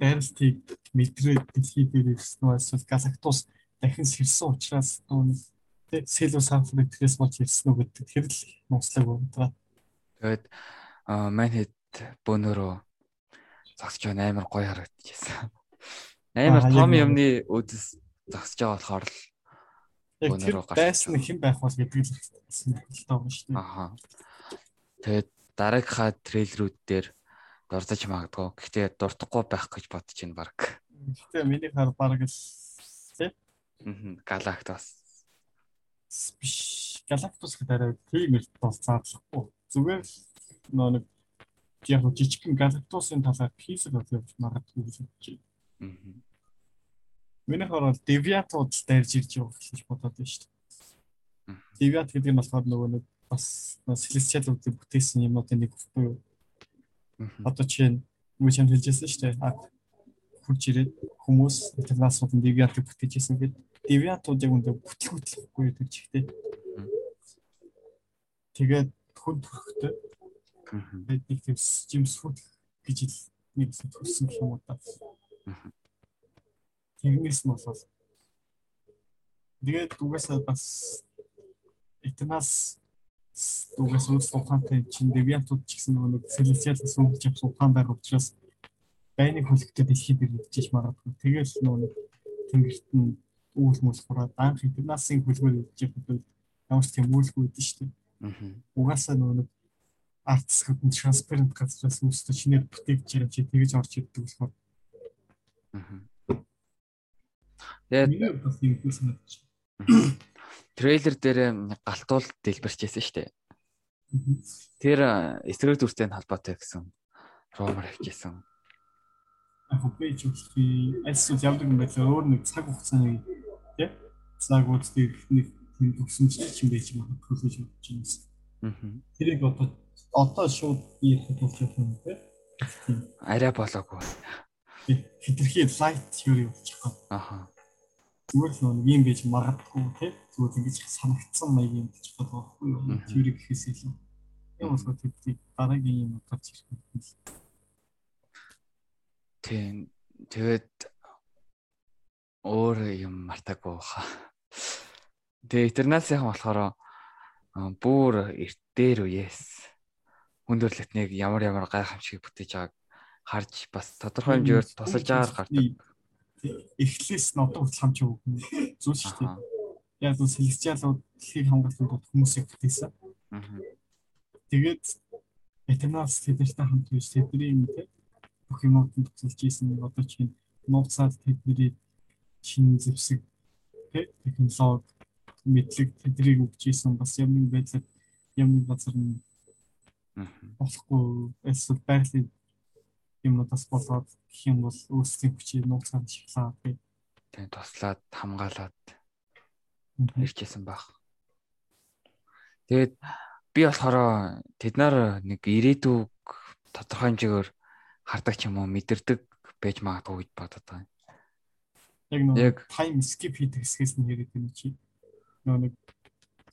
дайралтыг мэдрээд дэлхий дээр ирсэн эсвэл галактус дахин сэрсэн учраас нөө сэлүү санфрыг тэрээс болж ирсэн үү гэдэг тэр л нууцлаг байна. Тэгээд манхэд бөөнөрөө зогсож байгаа амар гоё харагдчихсан. Амар том юмны үдэс зогсож байгаа болохоор л бөөнөрөө гарч байсан хэн байх бол гэдэг л сонирхолтой байна шүү дээ. Аха. Тэгээд дараагийнхаа трейлерүүд дээр дурдж магадгүй. Гэхдээ дуртахгүй байх гэж бодож байна баг. Гэхдээ миний хар баг л тий. Аа Galactus. Биш. Galactus гэдэг тийм их бол заадлахгүй. Зүгээр л нөө нэг яг жижигхэн Galactus-ын талаар хийсэл болж магадгүй гэж бодож байна. Аа. Миний хараад Deviant-ууд дайрж ирж байгаа гэж бодоод байна шүү дээ. Deviant гэдэг нь болохоор нөгөө нэг бас Celestial-уудыг бүтээсэн юмнуудын нэг буюу одоо чинь юу ч юм хэлжсэн шүү дээ. А хурж ирээд хүмүүс интернасуудын Deviant-ыг бүтээжсэн гэдэг. Deviant-ууд яг үндэ бүтлгүүтлэхгүй гэдэг чихтэй. Тэгээд хүн төрхтэй. Тэгээд нэг тийм Food гэж нэг төссөн юм уу та. Тэгнээс нь болоод тэгээд угаасаа бас этнаас угаас үс ухаантай чинь девиантууд ч гэсэн нэг селекциалаас өнгөж авсан ухаан байх учраас байны хөлөгтэй дэлхийд ирж магадгүй. Тэгэл нөгөө тэнгэрт нь үүл мөс хураад анх этнасын хөлгөөр ирж байхад ямар ч тийм үйлгүй дээ шүү дээ. Угаасаа нөгөө нэг артс хэдэн транспарент газраас үүсдэг шинээр бүтээгч байгаа чи тэгэж орж ирдэг болохоор. Тэгээд бас юм хүү санагдаж. Трейлер дээр галтуул дэлбэрчээсэн шүү дээ. Тэр эсрэг дүртэй холбоотой гэсэн ромор авчихсан. Яг пэйж үсти эсвэл явдаг юм байл өөр нэг цаг хугацааны тий цаг үсти нэг тийм төгсөмжтэй юм байж магадгүй гэж бодож байна. Тэрийг одоо одоо шууд би явах юм тий. Арай болоогүй. Хитрхи лайт юу явуулчих гоо. Аха зүгээр л нэг юм байж магадгүй тий зүгээр ингэж санагдсан маяг юм гэж бодох байхгүй юу? Тэрийг гэхээс илүү. Юм болохоор тэдний дараагийн юм бодож ирэх юм л тийм тэгээд өөр юм мартаагүй хаа тэгээ интернацийн болохоор бүр эрт дээр үес хүндрэлтнийг ямар ямар гайхамшиг бүтээж байгааг харж бас тодорхой хэмжээгээр тусалж агаар гардаг эхлээс нь одоо хүртэл хамч өгнө. Зүйл шүү дээ. Яг зөв селекциалууд дэлхийг хамгаалсан тул хүмүүсийг бүтээсэн. Тэгээд Этernals тэднэртэй хамт биш тэдний юм те бүх юмудад тусалж ийсэн одоо чинь нууцаад тэдний шин зэвсэг те технологи мэдлэг тэднийг өгч ийсэн бас юм нэг байдлаар юм нэг газар нь болохгүй эсвэл байгалийн юмудаас болоод гэх юм бол өөрсдийн хүчийг нууцаар шиглаа тий. Тэгээ туслаад хамгаалаад ирчихсэн баг. Тэгээд би болохоор тэд нар нэг ирээдүг тодорхой хэмжээгээр хардаг ч юм уу мэдэрдэг байж магадгүй гэж бодод байгаа. Яг нэг time skip хийдэг хэсгээс нь яриад байна чи. Нөө нэг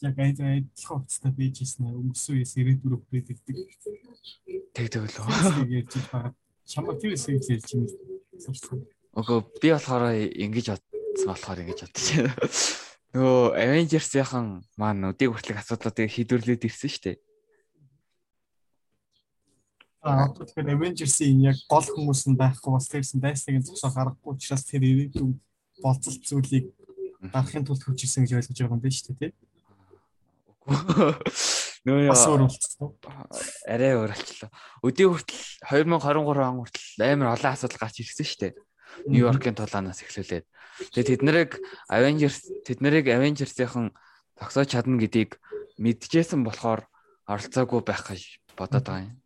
яг айдаа адилхан хувцастай байж ирсэн өнгөрсөн үеэс ирээдүрөө хүрээд ирдэг. Тэгдэг лөө. Ярьж байгаа чамаа тэр хэсгийг хэлж юм. Окей би болохоор ингэж бодсон болохоор ингэж бодож байна. Нөгөө Avengers-ийн маань өдийг хүртэлх асуудлуудыг шийдвэрлээд ирсэн шүү дээ. Аа тэгэхээр Avengers-ийн яг гол хүмүүс нь байхгүй бас тэрсэн дайсныг зогсоо гаргахгүй учраас тэр ирээдүйн болцолт зүйлийг гаргахын тулд хөвжсөн гэж ойлгож байгаа юм байна шүү дээ тий. Нөө бас өөр болчихсон. Арай өөр болчихлоо. Өдөө хүртэл 2023 он хүртэл амар олон асуудал гарч ирсэн шүү дээ. Нью-Йоркийн тулаанаас эхлүүлээд. Тэгээд тэд нарыг Avengers тэд нарыг Avengers-ийн тогсоож чадна гэдгийг мэдчихсэн болохоор оролцоогүй байх гэж бодоод байгаа юм.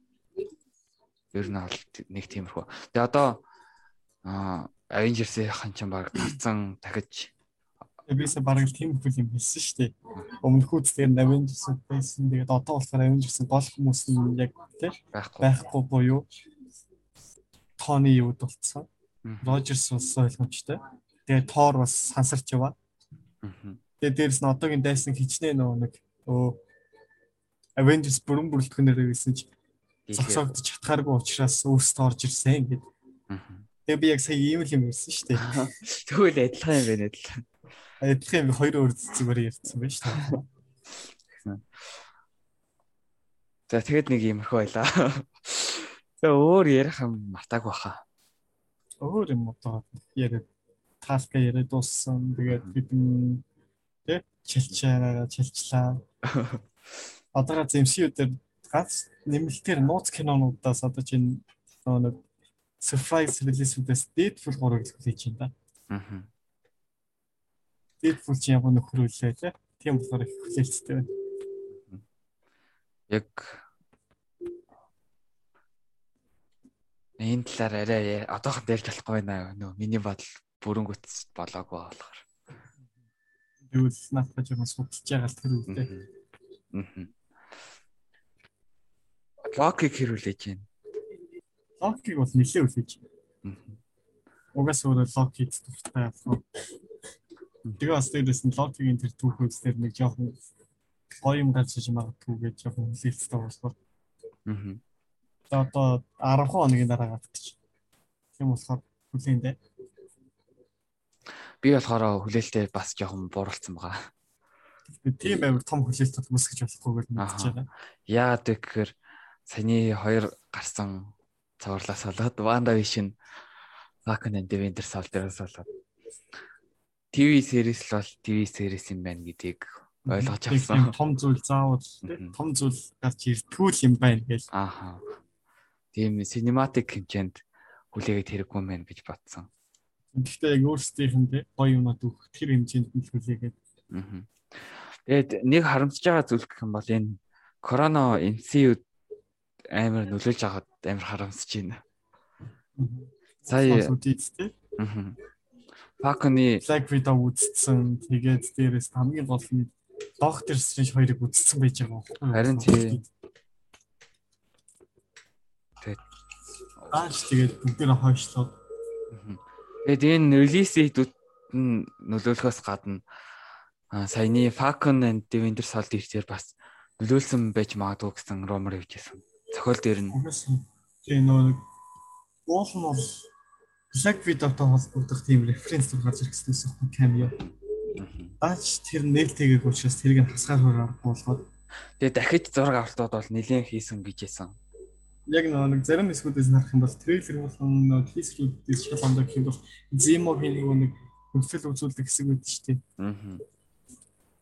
Ер нь бол нэг тиймэрхүү. Тэгээ одоо Avengers-ийн хан ч баг гарцсан дахиж Бисаа бараг тийм хөл юм хэлсэн шүү дээ. Өмнөхүүд тэгээ Avengers байсан. Тэгээд одоо болохоор Avengers гол хүмүүс нь яг тийм байхгүй буюу Тони юуд болцсон. Rogers бас ойлгомжтой. Тэгээд Thor бас сансарч яваа. Тэгээд дээрэс нь одоогийн дайсан хичнээн нөгөө нэг өө Avengers бүрэн бүрэлдэхүүнээр байсан чи зогсоогдож чадхааргүй учраас өөрсдөө орж ирсэн гэдэг. Тэгээ би яг сая ийм л юм хэлсэн шүү дээ. Тэгвэл адилхан юм байна адилхан адилхан юм хоёр өөр зүгээр ярьсан шүү дээ. За тэгэд нэг иймэрхүү байлаа. За өөр ярих юм мартаагүй баха. Өөр юм одоо яриад таска яриад дууссан. Тэгээд бидэн тэ чилчээрээ чилчлаа. Одоо MCU дээр гац нэмэлтээр нууц кинонуудаас одоо чинь нэг surprise release-үүдээс Deadpool 3-ыг хэлж байна да. Аа Deadpool чи ямар нөхөр үлээ те. Тийм болохоор их хүлээлттэй байна. Яг энэ талаар арай одоохон ярьж болохгүй байна нөө миний бодол бүрэнгүц болоогүй болохоор. Тэгвэл надад жоохон судалж байгаа л тэр. Аа. Локиг хэрүүлээж байна. Локиг бол нэлээ үлээж. Аа. Угаас өөрөө локиг дуртай авах. Тэгээ бас дээрээс нь локигийн тэр түүхүүд дээр нэг жоохон гоё юм гарч магадгүй гэж жоохон хүлээлттэй болсноо. Аа. За одоо 10 хоногийн дараа гатчих. Тийм болохоор хүлээндээ. Би болохоор хүлээлтээ бас жоохон бууралцсан байгаа. Тийм амар том хүлээлт үүсгэж болохгүйгээр мэдчихэж байгаа. Яагаад вэ гэхээр саяны хоёр гарсан цаварлаас болоод Ванда Вишн Falcon and the Winter Soldier-аас болоод ТV series л бол ТV series юм байна гэдгийг ойлгож авсан. Том зүйл заавал том зүйл гарч иртгүүл юм байна гэж. Ааха. Тийм cinematic хэмжээнд хүлээгээд хэрэггүй юм байна гэж бодсон. Гэхдээ яг өөрсдийнхэндээ гоё юмнууд өгөх тэр хэмжээнд нь хүлээгээд. Аа. Тэгээд нэг харамсаж байгаа зүйл гэх юм бол энэ корона MCU амар нөлөөлж байгаад амар харамсаж байна. Сая Аа. Факоны Black Widow үзсэн. Тэгээд дээрээс хамгийн гол нь Doctor Strange хоёрыг үзсэн байж байгаа юу? Харин тий. Тэгээд ааш тэгээд бүгдээ хойшлоод. Тэгээд энэ релиз хийдүүд нь нөлөөлөхөөс гадна саяны Falcon and the Winter Soldier дээр бас нөлөөлсөн байж магадгүй гэсэн rumor явжсэн. Зохиол дээр нь. Тэгээ нөгөө уул нь Black Widow-тай холбогдох тийм референс гарч ирэх гэсэн камео. Аач тэр нээлттэйг учраас тэрийг хасгаар хөрөөр болгоод тэгээ дахиж зураг авалтууд бол нэлээд хийсэн гэж хэлсэн. Яг нэг зарим хэсгүүдээс харах юм бол трейлер болон тизерүүдээс шал ондоо гэх юм бол Zemo-гийн нэг хөлсөл үзүүлдэг хэсэг байдаг шүү дээ. Аа.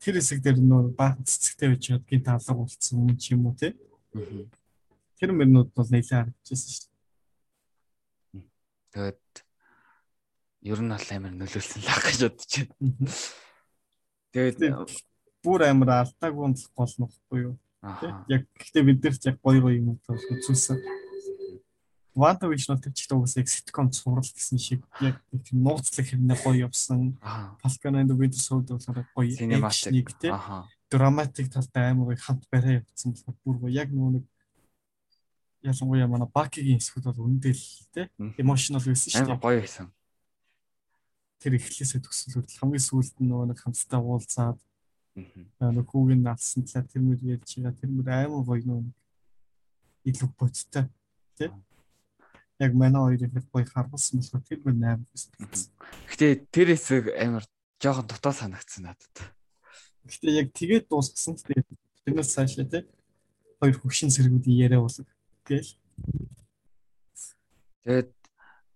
Тэр хэсэг дээр нөгөө баг цэцэгтэй байж чад гинт алга болцсон юм ч юм уу те. Аа. Тэр мөрнүүд бол нэлээд харагдчихсан шүү дээ. Тэгээд ер нь бол амар нөлөөлсөн лаг гэж бодож байна. Тэгээд бүр амар алдаагүй нь гол нөхгүй юу. Яг гэхдээ бид нар ч яг гоё гоё юм үзүүлсэн. Ванта Вишнот тэр чихтэй угсаа ситком цуврал гэсэн шиг яг тийм нууцлах хэрнээ гоё явсан. Falcon and Winter Soldier болохоор гоё cinematic тийм драматик талтай амар гоё хамт барай явцсан болохоор бүр гоё яг нөгөө нэг ялангуяа манай Бакигийн хэсгүүд бол үндэл тийм emotional байсан шүү дээ. Гоё байсан тэр эхлээсээ төгсөлөд хамгийн сүүлд нь нөгөө нэг хамтдаа уулзаад нэг хүүгийн алсан талаар тэр мөр ярьж байгаа тэр мөр аймаг гоё нөгөө илүү бодтой тий яг манай хоёрын гоё харгалсан болохоор тэр мөр 8 байсан. Гэтэ тэр хэсэг амар жоохон дутаа санагдсан надад. Гэтэ яг тэгээд дуусгасан тэгээд тэрнээс цаашаа тий хоёр хөвшин сэргүүдийн яриа болог гээл. Тэгээд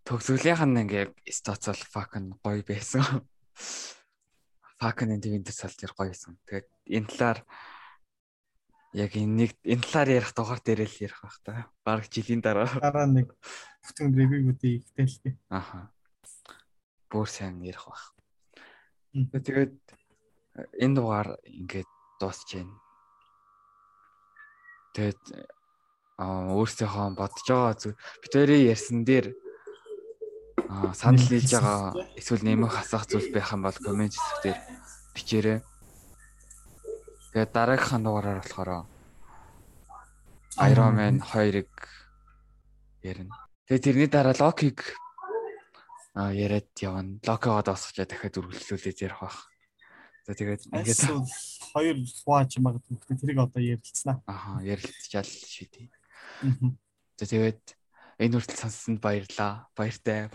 төгсгөлийнх нь ингээ стоцол fucking гоё байсан. Fucking энэ Winter Soldier гоё байсан. Тэгээд энэ талаар яг энэ нэг энэ талаар ярих дугаар дээр л ярих байх та. Бараг жилийн дараа. Дараа нэг бүтэн ревюгүүдийг ихтэлгээ. Аха. Бүр сайн ярих байх. Тэгээд энэ дугаар ингээд дуусч байна. Тэгээд өөрсдийнхөө бодож байгаа зүйл битэрийн ярьсан дээр санал нийлж байгаа эсвэл нэмэх асах зүйл байх юм бол комент хэсгээр бичээрэй. Тэгээд дараагийнхаа дугаараар болохоор Iron Man 2-ыг ярина. Тэгээд тэрний дараа Loki-г аа яриад явна. Loki-гоо дасгачаа дахиад үргэлжлүүлээд ярих байх. За тэгээд ингээд хоёр хувааж магадгүй тэрийг одоо ярилцсанаа. Аа ярилцчаал шийдээ. За тэгээд энэ хүртэл сонссонд баярлаа. Баяртай.